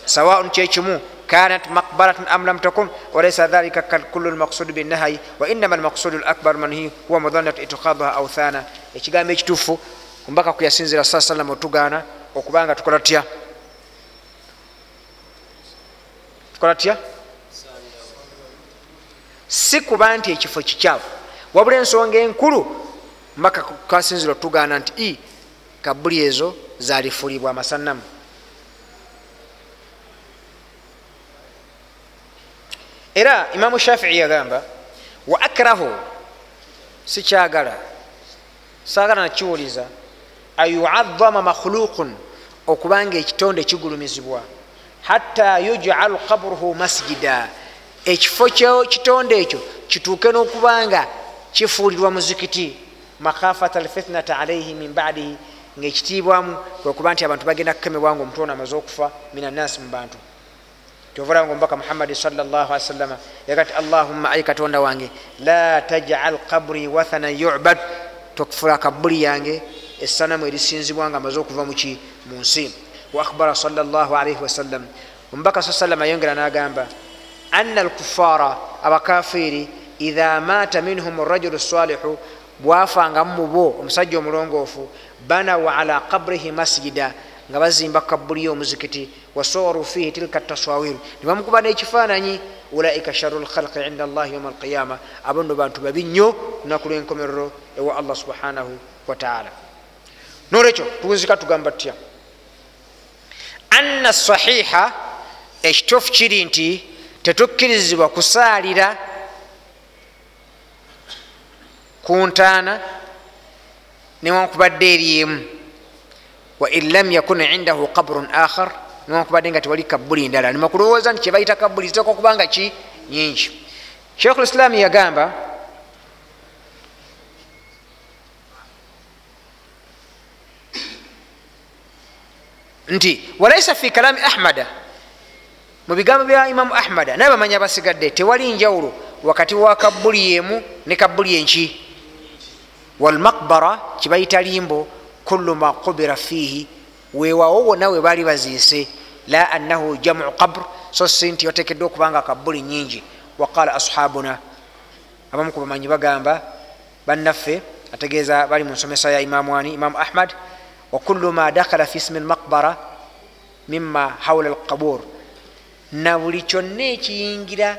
Sawaun kyekimu kanat maqbaratun am lam takun walaysa dhalika kullu lmaqsudu binnahayi wainama lmaqsudu lakbar manhi huwa mudhanatu itikadaha authana ekigambo ekituufu omubaka kuyasinzira saa salama otugaana okubanga tukola tutya tukola tutya si kuba nti ekifo kikyafu. Wabula ensonga enkulu mbaka kasinzira otugaana nti i kabuli ezo zalifulibwa amasanamu era imamu shafii yagamba wa akrahu sikyagala sagala nakiwuliza ayuadhama makhluqun? Okubanga ekitonde kigulumizibwa hatta yujalu qabruhu masjida. Ekifo kitonde ekyo kituuke n'okubanga kifuulirwa muzikiti makhafata alfitnata alaihi min badihi ngaekitiibwamu kwekuba nti abantu bagenda kukemebwanga omuntu ono amaze okufa min annasi mu bantu. Tyovalanga omubaka muhammadi sawasalama yaga ti allahumma ayi katonda wange la tajal qabri wathana yubad. Tokufula kabuli yange essanamu erisinzibwanga amaze okuva muki mu nsi wa akhbara salaalaihi wasallam omubaka sa salama yongera nagamba anna alkufara abakafiri idha mata minhum rajulu salihu bwafangamu mubo omusajja omulongoofu banawa ala qabrihi masjida nga bazimba kabuli y'omuzikiti wasawaru fihi tilka taswawiru nibamukuba n'ekifaananyi ulaika sharu lkhalqi inda allahi yauma alqiyama abo nno bantu babi nnyo lunaku lwenkomerero ewa allah subhanahu wataala nolwekyo tuwuzika tugamba tutya anna sahiha ekituufu kiri nti tetukkirizibwa kusaalira ku ntaana newankubadde eri emu. Wain lam yakun indahu qabrun akhar newankubadde nga tewali kabuli ndala. Nima kulowooza nti kyebayita kabuli ziteka okubanga ki? Nyingi sheikhu lislaamu yagamba nti walaisa fi kalami ahmada. Mu bigambo bya imamu ahmada naye bamanyi abasigadde tewali njawulo. Wakati wa kabuli yemu ne kabuli enki. Walmakbara kibayita limbo kullu ma qubira fihi wewawo wonna we baali baziise. La annahu jamu qabr. So si nti otekeddwa okubanga kabuli nyingi waqala ashabuna abamu ku bamanyi bagamba bannaffe ategeeza bali mu nsomesa ya imamu ani imamu ahmad wakullu ma dakhala fi ismi lmaqbara mima haula alqabur na buli kyonna ekiyingira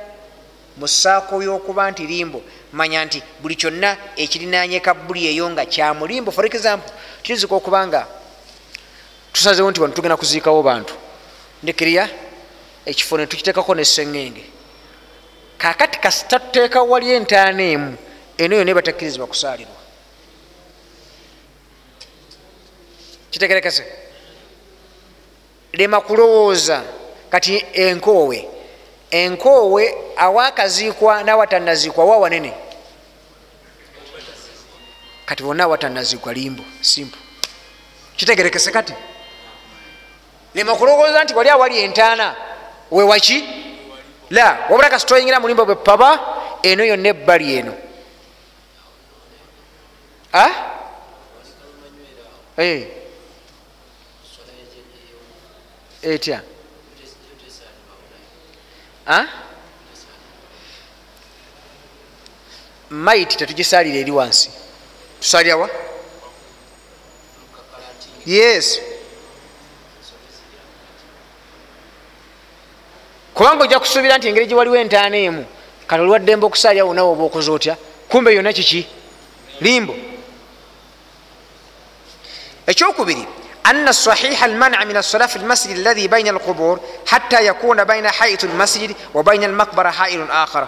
mu saako y'okuba nti limbo manya nti buli kyonna ekirinanye kabuli eyo nga kyamulimbo for example kiyinzika okuba nga tusazewo nti wano tugenda kuziikawo bantu. Ndikirya ekifo netukiteekako nesengenge kakati kasita tuteeka wali entaana emu eno yonna ebatakkirizibwa kusaalirwa kitegerekese. Lema kulowooza. Kati enkoowe enkoowe awakaziikwa nawatanaziikwa wa wanene? Kati bonna awatanaziikwa limbo simple. Kitegerekese kati. Lema kulowooza nti wali awali entaana. Wewaki la wabula kasita oyingira mulimbo bwe paba eno yonna ebbali eno etya? Maiti tetugisalira eri wansi. Tusalirawa yes. Kubanga ojja kusuubira nti engeri gyewaliwo entaana emu kati olwaddembe okusalira wonawe oba okoze otya? Kumbe yonna kiki? Limbo. Ekyokubiri أن الصحيح المنع من الصلاة في المسجد الذي بين القبور حتى يكون بين حائط المسجد وبين المقبرة حائل آخر.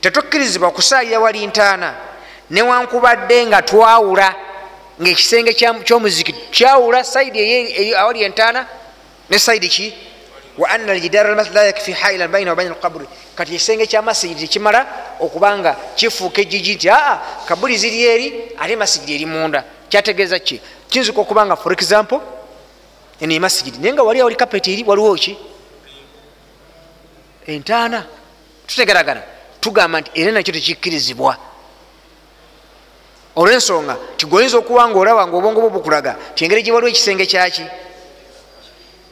Tetukkirizibwa kusaalira wali ntaana newankubadde nga twawula ngaekisenge kyomuzikiti kyawula saidi awali entaana ne saidi ki? Wa ana aljidaara la yakfi hailan baina wabaina alqaburi kati ekisenge kya masijidi tekimala okubanga kifuuka ejiji nti aa kabuli ziri eri ate masijidi eri munda. Kyategeeza ki? Kiyinzika okubanga for example eno emasijidi naye nga wali awali kapeti eri waliwo ki entaana tutegeragana tugamba nti era nakyo tekikkirizibwa olwensonga tigoyinza okuba nga olaba nga obwongo bwo bukulaga ti engeri gye waliwo ekisenge kyaki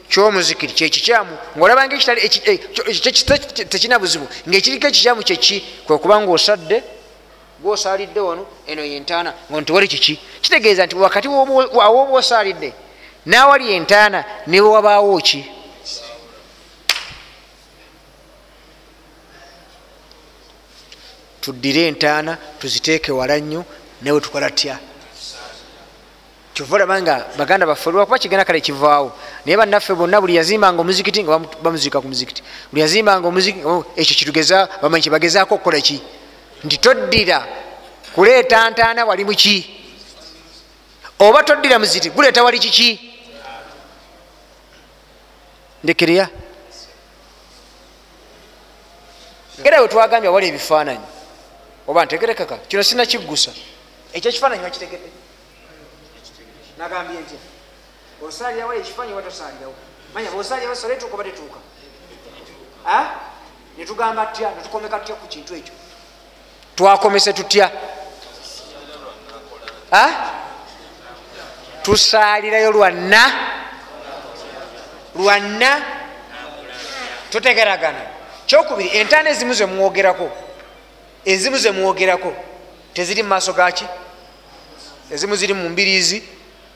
kyomuzikiri kyekikyamu ngaolabanga tekina buzibu ngaekiriko ekikyamu kyeki kwekubanga osadde gwosalidde wano eno yentaana. Nga ntiwali kiki? Kitegeeza nti wakati awoba osalidde nawali entaana newewabaawo ki? Tuddire entaana tuziteeke wala nnyo nawe tukola tya? Kyova olaba nga baganda baffe lwakuba kigenda kale kivaawo naye bannaffe bonna buli yazimbanga omuzikiti nga bamuziika ku muzikiti. Buli yazimbanga omuzikiti ekyo kitugeza bamanyi kyebagezaako okukola ki nti toddira kuleeta ntaana wali muki oba toddira muzikiti guleeta wali kiki ndekereya era we twagambye awali ebifaananyi oba ntegerekaka kino sina kiggusa ekyo ekifaananyi wakitegedde? Nagambye ntya. Osalirawo ekifaananyi oba tosalirawo manya bosalirawo sala etuuka oba tetuuka. Netugamba tutya netukomeka tutya ku kintu ekyo twakomese tutya? Tusalirayo lwanna lwanna tutegeragana kyokubiri entaana ezimu zemwogerako ezimu zemwogerako teziri mumaaso gaki ezimu ziri mumbirizi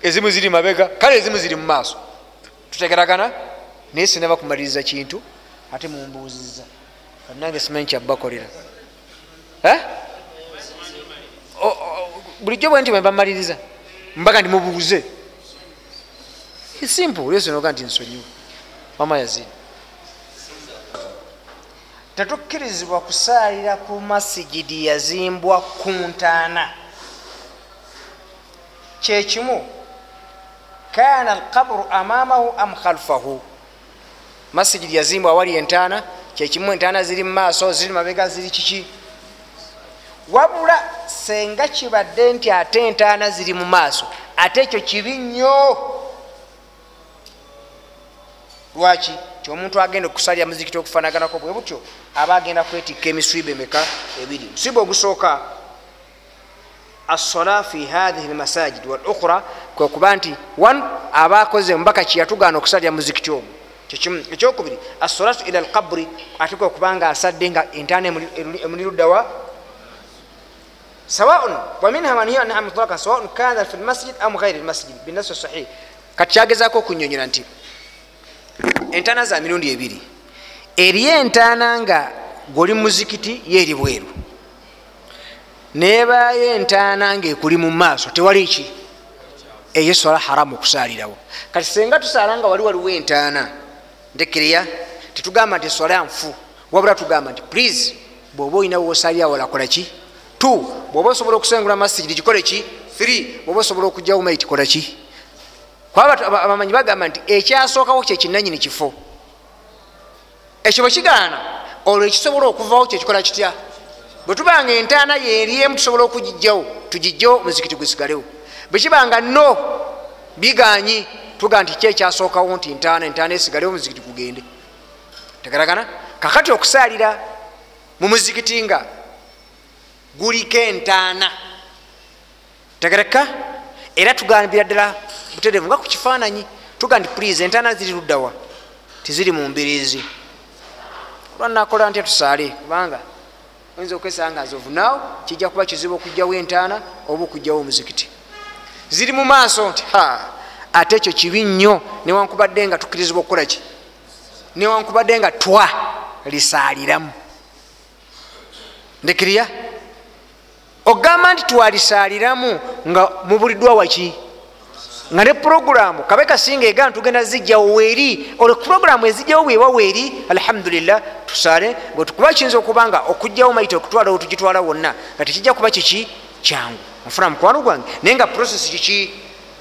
ezimu ziri mabega kale ezimu ziri mumaaso tutegeragana? Naye sinaba kumaliriza kintu ate mumbuuziza nange simanyi kyabakolera bulijjo bwe nti mbamaliriza mbaga ndi mubuuze. Simple olwesinoga nti nsonyiwa mama yazini. Tetukkirizibwa kusaalira ku masigidi yazimbwa ku ntaana. Kyekimu kana alqabru amamahu am khalfahu. Masigidi yazimbwa awali entaana kyekimu entaana ziri mumaaso ziri mabega ziri kiki wabula senga kibadde nti ate entaana ziri mu maaso ate ekyo kibi nnyo. Lwaki? Kyomuntu agenda okusalira muzikiti okufanaganako bwe butyo aba agenda kwetikka emiswibe emeka ebiri. Musibe ogusooka. Assola fi hathihi lmasajid walukhra kwekuba nti one aba akoze mubaka kyeyatugaana okusalira muzikiti omwo. Ekyokubiri assolatu ila alqabri ate kwekubanga asadde nga entaana emuli luddawa sawaun waminha manhiya anha mutlaka sawaun kana fi lmasjid am ghairi lmasjid binasi sahih kati kyagezako okunyonyola nti entaana za mirundi ebiri eriyo entaana nga goli muzikiti yeeri bweru. Nebayo entaana nga ekuli mu maaso tewali ki? Eyo sola haramu okusalirawo kati senga tusaala nga wali waliwo entaana ndekereya tetugamba nti sola nfu wabula tugamba nti please bwoba olina wosalira wolakola ki t bwoba osobola okusengula masigiri kikole ki? Th bwoba osobola okugjawo maiti kola ki? Kwaba abamanyi bagamba nti ekyasookawo kyekinanyini kifo. Ekyo bwekigaana olwo ekisobola okuvawo kyekikola kitya? Bwetubanga entaana yeriemu tusobola okugijjawo tugijjawo muzikiti gusigalewo. Bwekibanga no biganyi tuga nti kyekyasookawo nti ntaana entaana esigalewo muzikiti gugende. Tegeragana kakati okusaalira mu muzikiti nga guliko entaana. Tegereka? Era tugambira ddala buterevu nga ku kifaananyi tuga nti pulize entaana ziri luddawa tiziri mu mbirizi olwanakola ntya tusaale? Kubanga oyinza okwesanga nzovunaawo kijja kuba kizibu okugjawo entaana oba okugjawo omuzikiti. Ziri mu maaso nti ate ekyo kibi nnyo newankubadde nga tukkirizibwa okukola ki? Newankubadde nga twa lisaaliramu. Ndekirya ogamba nti twalisaaliramu nga mubuliddwa waki nga ne puroguramu kabe kasinga ega ntugenda zijjawo weeri olwo puroguramu ezijjawo bwewa weeri alhamdulillah tusaale. Kuba kiyinza okuba nga okugjawo maite okutwalawo tugitwala wonna nga tekijja kuba kiki? Kyangu. Nfuna mukwano gwange. Naye nga process kiki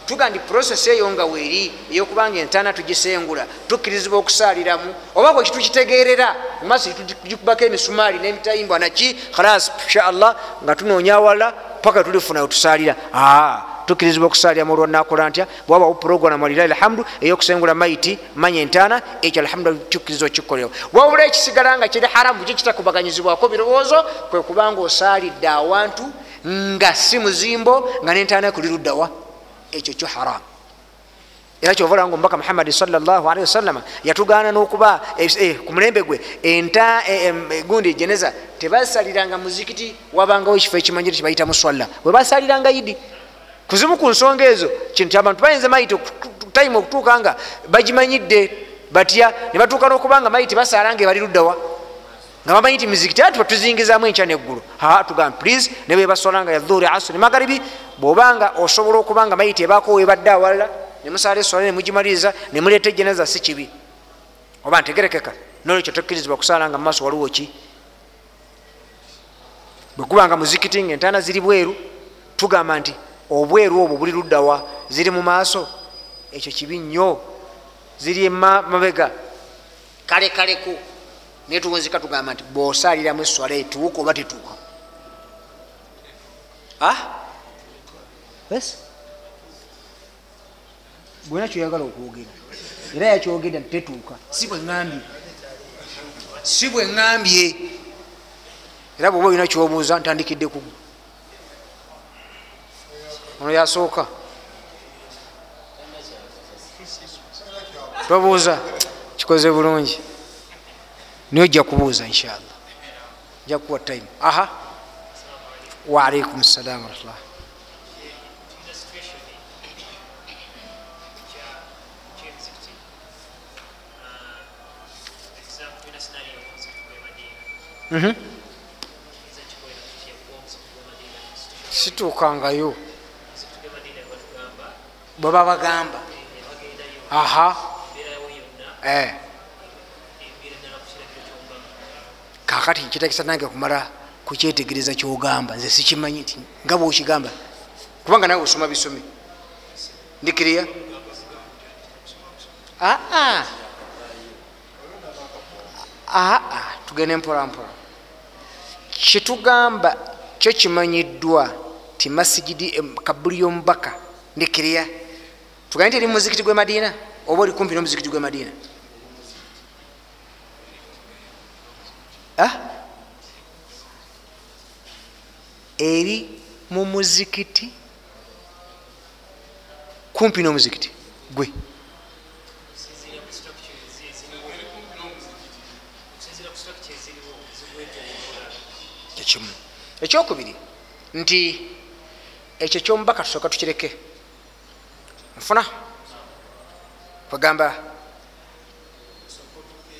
tuga ndi process eyo nga weeri eyokubanga entaana tugisengula tukkirizibwa okusaaliramu oba bwe kitukitegerera mumaaso tugikubako emisumaali n'emitayimbwa naki khalas inshaallah nga tunoonya awala paka tulifuna wetusaalira tukkirizibwa okusaaliramu olwanakola ntya. Bwabawo program walilahi alhamdu eyokusengula maiti manya entaana ekyo alhamdu tukkiriza okikolewo wabula ekisigala nga kiri haramu ki kitakubaganyizibwako birowoozo? Kwe kubanga osaalidde awantu nga si muzimbo nga nentaana kuli luddawa ekyo kyo haramu era kyova olanga omubaka muhammadi salllahalihi wasallama yatugaana n'okuba eh, ku mulembe gwe enta gundi geneza tebasaliranga muzikiti wabangawo ekifo ekimanyire kibayita muswalla bwe basaliranga idi kuzimu ku nsonga ezo kintu kyabantu bayinza mayiti time okutuuka nga bagimanyidde batya ne batuuka n'okubanga mayiti basaala nga ebali luddawa nga bamanyi nti mizikiti ati batuzingizamu enkya neggulu. Aa tugamba please ne bebasolanga ya dhuuri asuri magaribi bwobanga osobola okubanga mayiti ebaako webadde awalala nemusaala esola nemugimaliriza nemuleeta ejeneza si kibi. Oba ntegerekeka nolwekyo tokkirizibwa kusaala nga mumaaso waliwo ki? Bwekubanga muzikiti nga entaana ziri bweru tugamba nti obweru obwo buli luddawa ziri mu maaso? Ekyo kibi nnyo. Ziri emabega kale kaleku naye tuwunzika tugamba nti bwosaaliramu eswala etuuka oba tetuuka bwena kyoyagala okwogera. Era yakyogedda tetuuka. Si bweambye si bweŋambye era bwoba olina kyobuuza ntandikidde kugu ono yasooka. Tobuuza. Kikoze bulungi niye ojja kubuuza inshallah. Ojja kukuwa time. Aha. Waalaikum salamu warahmatullah Mhm. situukangayo bweba bagamba. Aha. Eh. Kakati nkitakisa nange kumala kukyetegereza kyogamba nze sikimanyi nti nga bwokigamba kubanga nawe osoma bisomi. Ndikiriya aa aa tugende mpolampola kyetugamba kyo kimanyiddwa ti masigidi kabuli yomubaka ndikiriya tugane nti eri mumuzikiti gwe madiina oba oli kumpi nomuzikiti gwe madiina eri mu muzikiti? Kumpi n'omuzikiti? Gwe. Ekimu. Ekyokubiri nti ekyo kyomubaka tusooka tukireke. Nfuna. Bagamba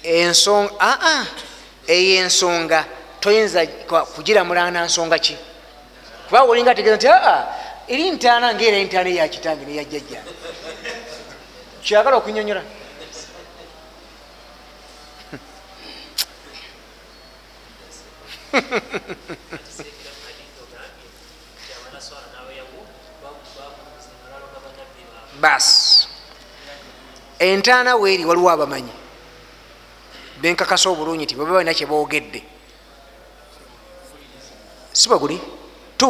ensonga aa eyo ensonga toyinza kugiramulana nsonga ki kuba olinga ategeeza nti aa eri ntaana ngaera entaana eyakitange neyajjajja kyagala okunyonyola. Bas entaana weeri waliwo abamanyi. Benkakasa obulungi nti baba balina kyebogedde sibaguli t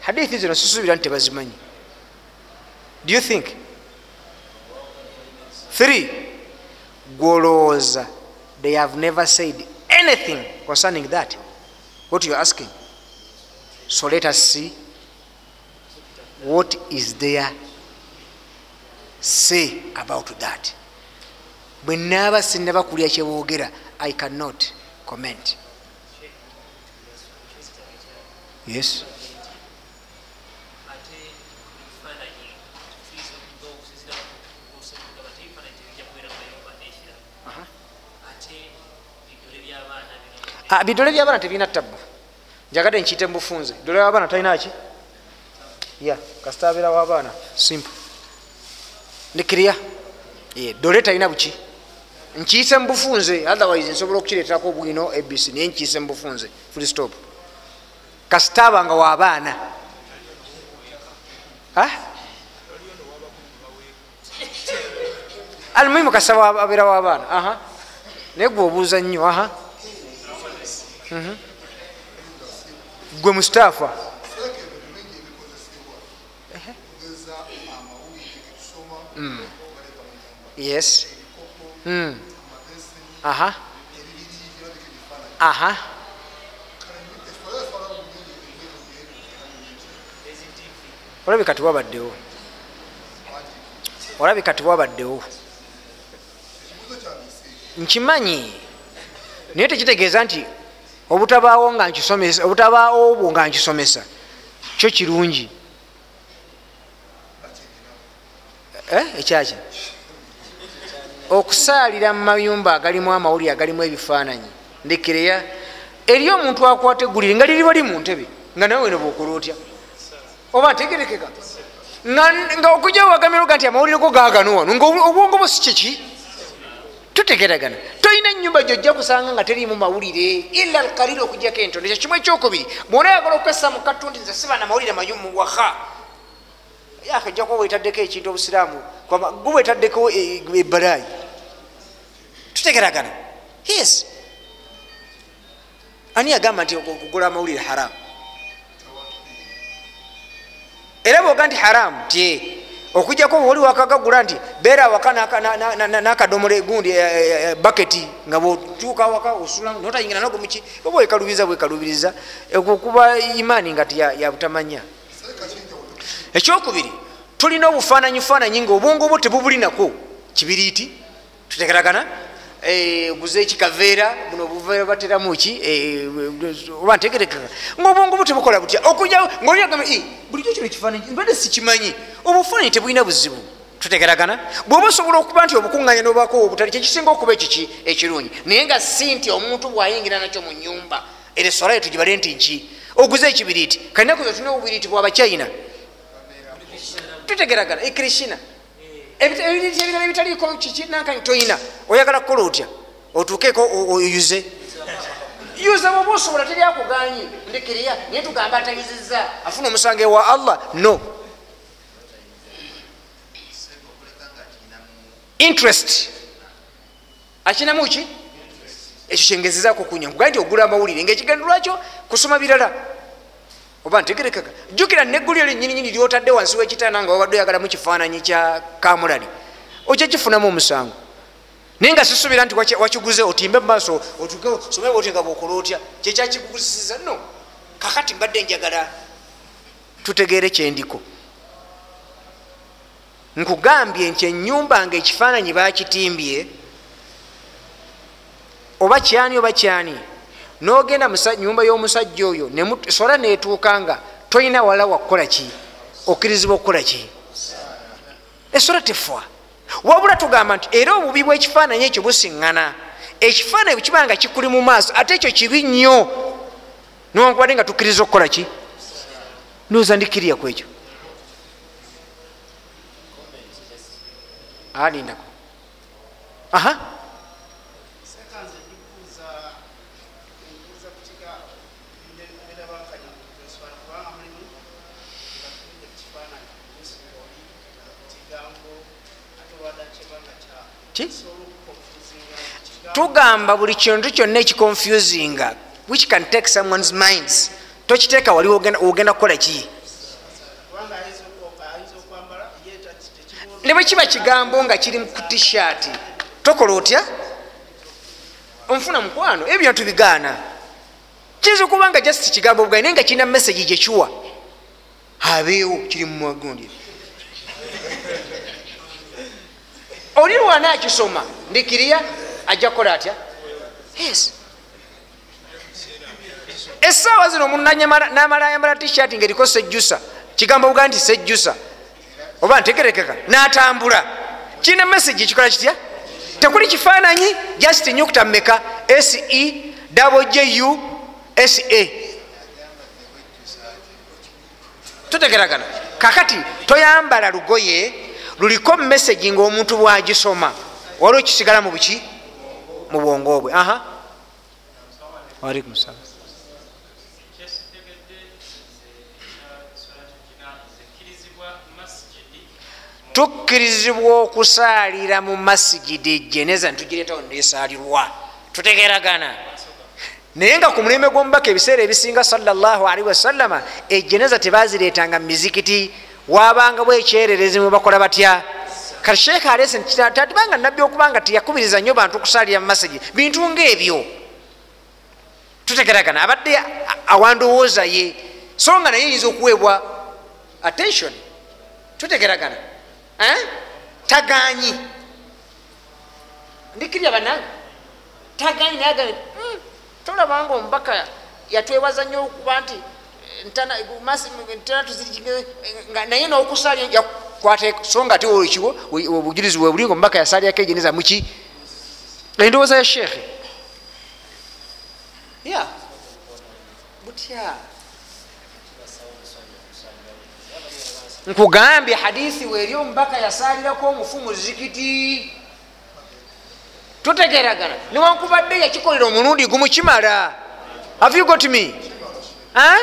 hadithi zino sisubira nti tebazimanyi. Do you think? Three gwolowooza they have never said anything concerning that. What youare asking? So let us see what is there say about that. Bwe naaba sinaba kulya kyeboogera i cannot comment yes. Ah, bidole byabaana tebirina tabba njagadde nkiyite mubufunze dole wabaana talinaki ya kasitabeera wabaana simple. Ndikiriya dole talina buki? Nkiyise mubufunze otherwise nsobola okukireeterako obwino abc naye nkiyise mubufunze full stop kasitaaba nga wabaana almuhimu kasitaba abeera wabaana aha naye gwe obuuza nnyo aha. Gwe mustaafa yes. Aha. Aha olabika tiwabaddewo olabika tibwabaddewo nkimanyi naye tekitegeeza nti obutabaawo nga nkisomesa obutabaawo obwo nga nkisomesa kyo kirungi. Eh, ekyaki? Okusaalira mu mayumba agalimu amawulire agalimu ebifaananyi. Ndekereya eri omuntu akwata eggulire nga liriba li mu ntebe nga nawe wena bwokola otya oba ntegerekeka nga- okujjawo wagamirga nti amawulire go gaagano wano nga obu- obwongo bwo si kiki? Tutegeragana. Tolina enyumba gyojja kusanga nga terimu mawulire. Ila alkaliri okujjako entono ekyo kimu ekyokubiri. Bwonayagala okwessa mu kattu nti nze sibana mawulire mayumu waha. Yaka ojja kuba bwetaddeko ekintu obusiraamu. Gwe bwetaddeko ebalaayi tutegeragana. Yes. Ani yagamba nti okugula amawulire haramu era bwoga nti haramu ti okujjako oli wakagagula nti beera waka nakadomole gundi baketi nga bwotuuka waka osula notayingira nago muki oba wekalubiriza bwekalubiriza okuba imaani nga yabutamanya ekyokubiri tulina obufaananyi faananyi nga obwongo bwo tebubulinako kibiriiti tutegeragana guze ekikaveera buno obuveera bateramu ki? Oba ntegerekeka. Ngaobwongo bwo tebukola butya? Okujjao ngaoliagamba bulijjo kino ekifaananyi mbadde sikimanyi. Obufaananyi tebulina buzibu. Tutegeragana. Bwoba osobola okuba nti obukuŋŋanya nobako obutali kyekisinga okuba ekiki ekirungi. Naye nga si nti omuntu bwayingira nakyo mu nyumba eresolayo tugibale nti nki? Oguze ekibiriiti. Kalinaku ze tulina obubiriiti bwabachina tutegeragana. Ekrishina ebirala ebitaliiko kiki nankani toyina oyagala kukola otya otuukeeko oyuze yuza bwoba osobola teri akuganye ndekereya naye tugamba atayuzizza afuna omusango ewa allah no interest akinamu ki ekyo kyengezezaako kunya nkugaye nti ogula amawulire ngaekigendo lwakyo kusoma birala oba ntegerekeka. Jjukira neggulyo lyenyininyini lyotadde wansi wekitaana nga wabadde oyagalamu kifaananyi kya kamulali ojja kifunamu omusango. Naye nga sisubira nti wakiguze otimbe mumaaso otuke boti nga bwokola otya? Kyekyakikuguzisiza no. Kakati mbadde njagala tutegeere kyendiko nkugambye nti enyumba nga ekifaananyi bakitimbye oba kyani oba kyani nogenda nyumba y'omusajja oyo sola netuuka nga tolina wala wakukola ki? Okkirizibwa okukola ki? Esola tefa wabula tugamba nti era obubi bwekifaananyi ekyo busiŋŋana. Ekifaananyi bwekiba nga kikuli mu maaso ate ekyo kibi nnyo. Niwankubadde nga tukkiriza okukola ki? Ndowooza ndikiriya ku ekyo. Alindako aha tugamba buli kintu kyonna ekiconfusinga which can take someone's minds. Tokiteeka wali wogenda kukola ki? Ne bwe kiba kigambo nga kiri ku tishat tokola otya? Onfuna mukwano ebyo byona tubigaana kiyinza okuba nga just kigambo bugai naye nga kirina message gyekiwa abeewo kiri mu magundire oli lwana akisoma ndikiriya ajja kukola atya? Yes. Essaawa zino omuntu namala ayambala tishat nga eriko sejjusa kigambo bugaa nti sejjusa oba ntegerekeka natambula. Kirina message ekikola kitya? Tekuli kifaananyi just nyukuta mmeka se wju sa tutegeragana kakati toyambala lugoye luliko message nga omuntu bwagisoma waliwo kisigala mu buki? Mu bwongo bwe. Aha. Walikum salam tukkirizibwa okusaalira mu masigidi jeneza nitugireetawo nesaalirwa tutegeragana naye nga ku mulembe gw'omubaka ebiseera ebisinga salllahalihi wasallama ejeneza tebazireetanga mu mizikiti wabanga bwekyererezi mwe bakola batya? Kati sheekh alese tatibanga nabbi okubanga teyakubiriza nnyo bantu okusaalira mu masigi bintu ngaebyo tutegeragana. Abadde awandowooza ye. So nga naye yinza okuweebwa attention. Tutegeragana. Taganyi ndikirya banange taganyi nayaga "Hmm, tolabanga omubaka yatwebaza nnyo okuba nti eh, ntana- masi- ntana tuziri- nga naye n'okusalya yakwata so nga ate ekiwo obujulizi bwe bulinga omubaka yasalyako ejeneza muki endowooza ya sheekhe ya. Butya. Nkugambye hadisi weeri omubaka yasalirako omufu mu zikiti. Tutegeragana niwankubadde yakikolera omulundi gumu kimala. Have you got me? Eh?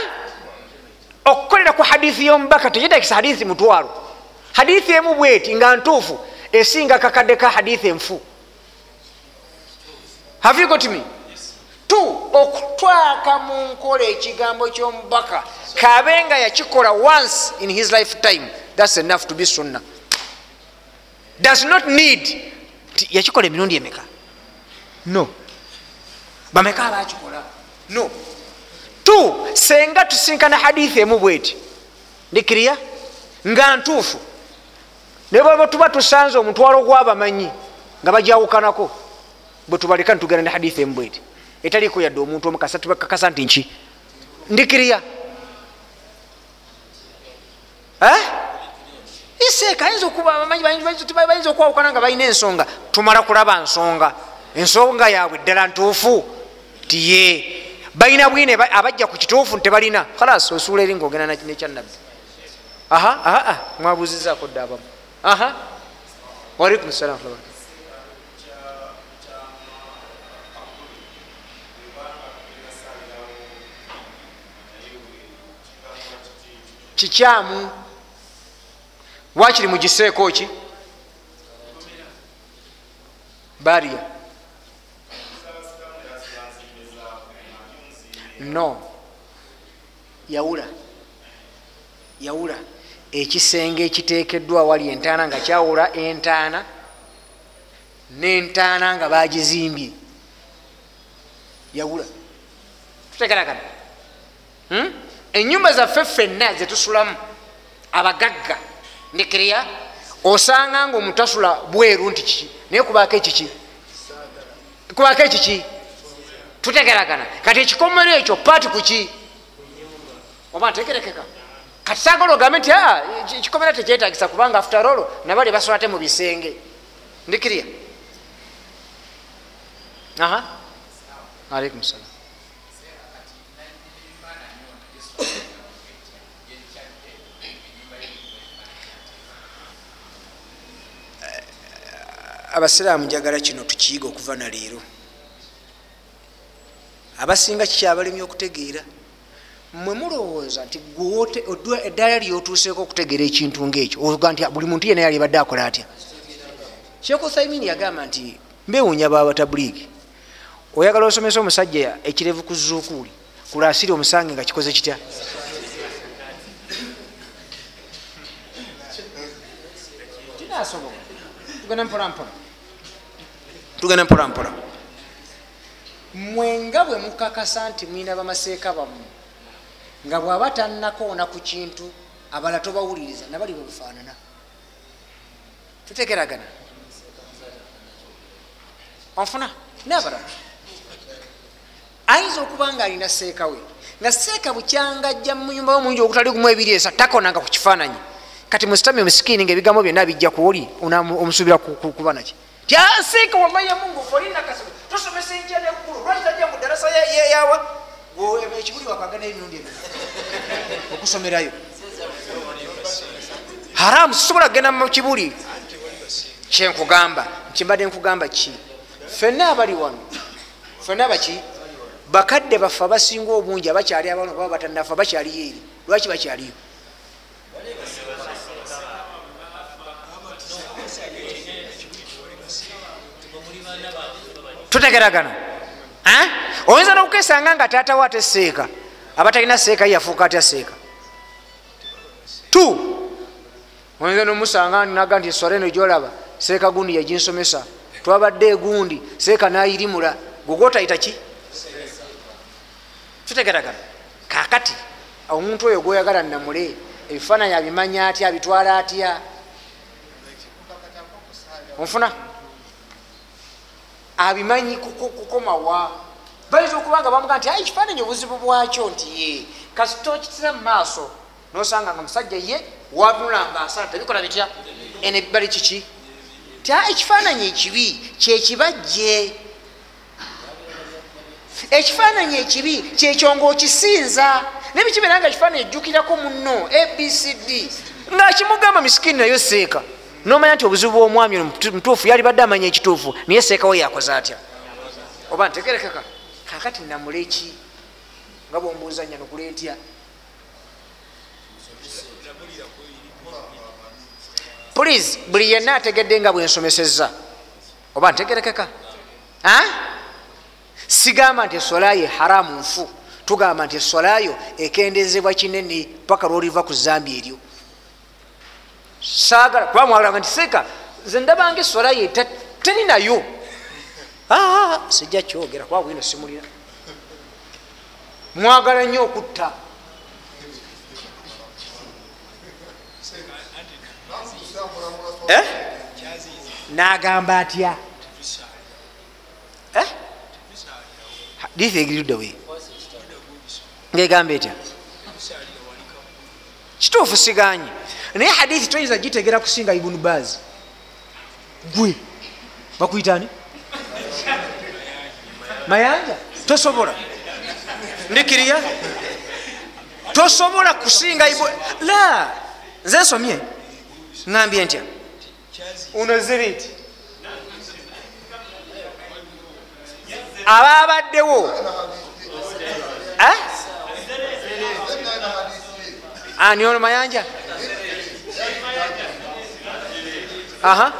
Okukolera ku hadisi y'omubaka tekitakisa hadisi mutwalo hadisi emu bweti nga ntuufu esinga kakadde ka hadisi enfu. Have you got me? Tu okutwaka mu nkola ekigambo ky'omubaka kabe nga yakikola once in his lifetime. Thats enough to be sunna does not need. Ti yakikola emirundi emeka? No. Bameka abakikola? No tu senga tusinkana hadithi emu bweti. Ndikiriya nga ntuufu. Ne bweba tuba tusanze omutwalo gwabamanyi nga bajawukanako bwe tubaleka nitugenda ne hadithi emu bweti. Etaliko yadde omuntu omukasa tubakakasa nti nki? Ndikiriya iseeka ayinza okuba abamanyi bayinza okwawukana nga balina ensonga. Tumala kulaba nsonga. Ensonga yaabwe ddala ntuufu. Tiye balina bwine abajja ku kituufu ntebalina kalas osuula eri ngaogenda nekyannabbi aha aa mwabuuzizaako dde abamu. Aha. Waalaikum salam kikyamu. Wakiri mugiseeko ki? Baria no. Yawula. Yawula. Ekisenge ekiteekeddwa wali entaana nga kyawula entaana nentaana nga bagizimbye yawula. Tutegerakana. Hmm? enyumba zaffe ffenna zetusulamu abagagga ndikiriya osanga nga omuntu asula bweru nti kiki? Naye kubaako ekiki? Kubaako ekiki tutegeragana kati ekikomero ekyo paati kuki oba ntegerekeka? Kati sagala ogambe nti "Ah, eki- ekikomera tekyetagisa kubanga afterall nabali basolate mu bisenge. Ndikiriya aha. Alaikum salam abasiraamu njagala kino tukiyiga okuva na leero abasinga kikyabalemye okutegeera. Mwe mulowooza nti eddaala lyotuuseeko okutegeera ekintu ngaekyo oga nti buli muntu yena yali badde akola atya? Sheekh uthaimin yagamba nti mbewunya babatabuligi oyagala osomesa omusajja ekirevu ku zuukuuli kulasiri omusange nga kikoze kitya? Kinasoboka. Tugenda mpolampola tugenda mpolampola mwenga bwe mukakasa nti mwina bamaseeka bammwe nga bwaba tannakoona ku kintu abala tobawuliriza nabali bwe bufaanana. Tutegeragana onfuna? Nabalala ayinza okuba nga alina seeka we nga seeka bukyanga ajja muyumba omulungi ogutali gumu ebiri esa takonanga ku kifaananyi. Kati musitami omusikiini ngaebigambo byonna bijja kuoli omusuubira kuba naki ti "Ah, seeka wallahi tosomesa enja neggulu lwaki tajja mu darasa ya- ya- yawa Gwe, ekibuli wakagana emirundi ebiri okusomerayo. Haramu sisobola kgenda mu kibuli? Kyenkugamba kimbadde nkugamba ki? Fenna abali wano. Fenna baki bakadde baffe abasinga obungi abakyali abano baba batannafa bakyaliyo eri. Lwaki bakyaliyo tutegeragana oyinza nokukesanga nga taatawo ate seeka aba talina seeka yafuuka atya seeka? Tu! Oyinza nomusanga naga nti eswaleno gyolaba seeka gundi yaginsomesa. Twabadde egundi seeka nayirimula. Gogotayita ki? Tutegeragana kakati omuntu oyo gwoyagala namule ebifaananyi abimanya atya abitwala atya? Onfuna abimanyi kukomawa bayinza okuba nga bamuga nti ekifaananyi obuzibu bwakyo nti ye. Kasitokitira mu maaso nosanga nga musajja ye watunulanga asala. Tebikola bitya? Ene bali kiki? Ti ekifaananyi ekibi kyekibajje ekifaananyi ekibi kyekyo ngaokisinza nebikibeera nga ekifaananyi ejjukirako muno abcd ngaakimugamba misikini nayo seeka nomanya nti obuzibu bwomwami ono mutuufu yali badde amanya ekituufu naye seekawo yakoze atya? Oba ntegerekeka kakati namuleki nga bwombuuza nya nukula etya please buli yenna ategedde nga bwensomeseza oba ntegerekeka sigamba nti esolayo haramu nfu. Tugamba nti esolayo ekendezebwa kinene paka lwoliva ku zambi eryo sagala kuba mwagalaga nti seeka nze ndabanga esolayo teri nayo. Sijja kyogera kuba bwino simulira mwagala nnyo okutta. Nagamba atya? Dithi egiriddewe ngaegamba etya? Kituufu siganye naye hadithi toyinza gitegera kusinga ibunu baazi gwe bakuyitani mayanja tosobola. Ndikiriya? Tosobola kusinga ibu la nze nsomye. Ngambye ntya? Unoziriti ababaddewo ani ono mayanja aha.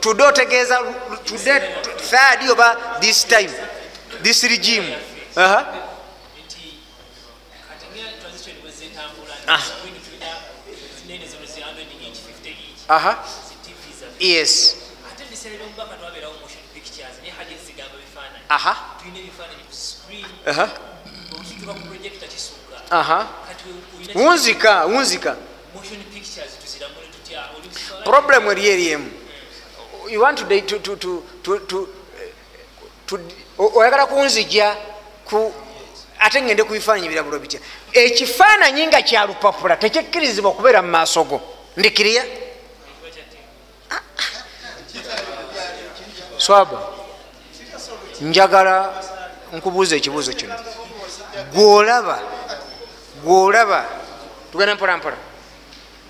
Tudde otegeeza tudde third oba this time this regime. Aha. Aha. Yes. Aha. Aha aha. Wunzika wunzika problem eri eriemu oyagala kunzija ate ngende ku bifaananyi birabulo bitya? Ekifaananyi nga kyalupapula tekikkirizibwa okubeera mu maaso go. Ndikiriya? Swaba. Njagala nkubuuza ekibuuzo kino. Gwolaba gwolaba tugenda mpola mpola.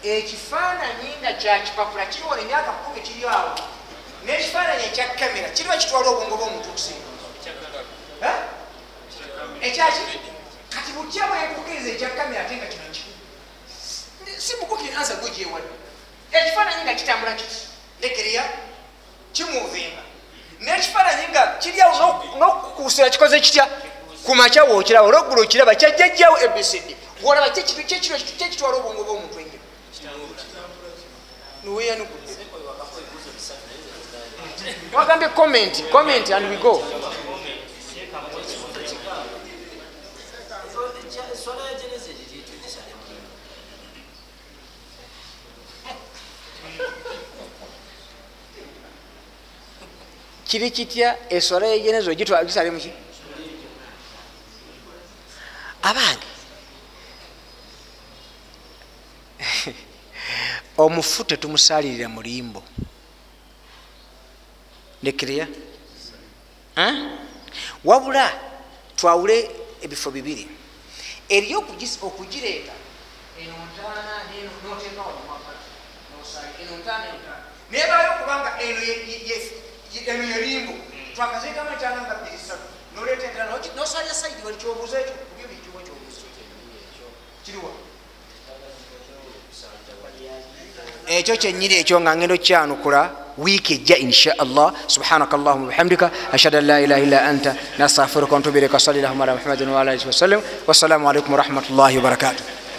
ekifaananyi nga kyakipapula kiriwona emyaka kumi kiri awo n'ekifaananyi ekya kamera kiriwa kitwala obwongo bwomuntu okusinga. Ekyaki kati butya bwekukiriza ekya kamera ate nga kino nkiku simukukiri ansa gwegyewadde ekifaananyi nga kitambula kiti lekereya kimuvinga. Nekifaananyi nga kiryawo nokukusira kikoze kitya kumakya wookiraba olweggulo okiraba kyajjajjawo abcd olaba kyekitwala obwongo bwomuntu enyo niweyanukudde wagambye comment comment and we go. Kiri kitya? Eswala yejenezo gisale muki abange <laughs> omufu tetumusalirira mulimbo nekiriya wabula twawule ebifo bibiri. Eri okugireeta. Nebayo okubanga eno eno yelimbo twakazeekamu ekyana nga bbiri satu noleeta endala nosalya saidi wali kyobuuza ekyo kubyo kiriwa ekyo kyenyini ekyo nga ngendo kyanukula wiiki ejja insha allah subhanaka allahuma bihamdika ashhadu an la ilaha illa anta nastaghfiruka wantubu ilaika salli lahuma ala muhammadin wa ala alihi wasallam wassalamu alaikum warahmatullahi wabarakatuh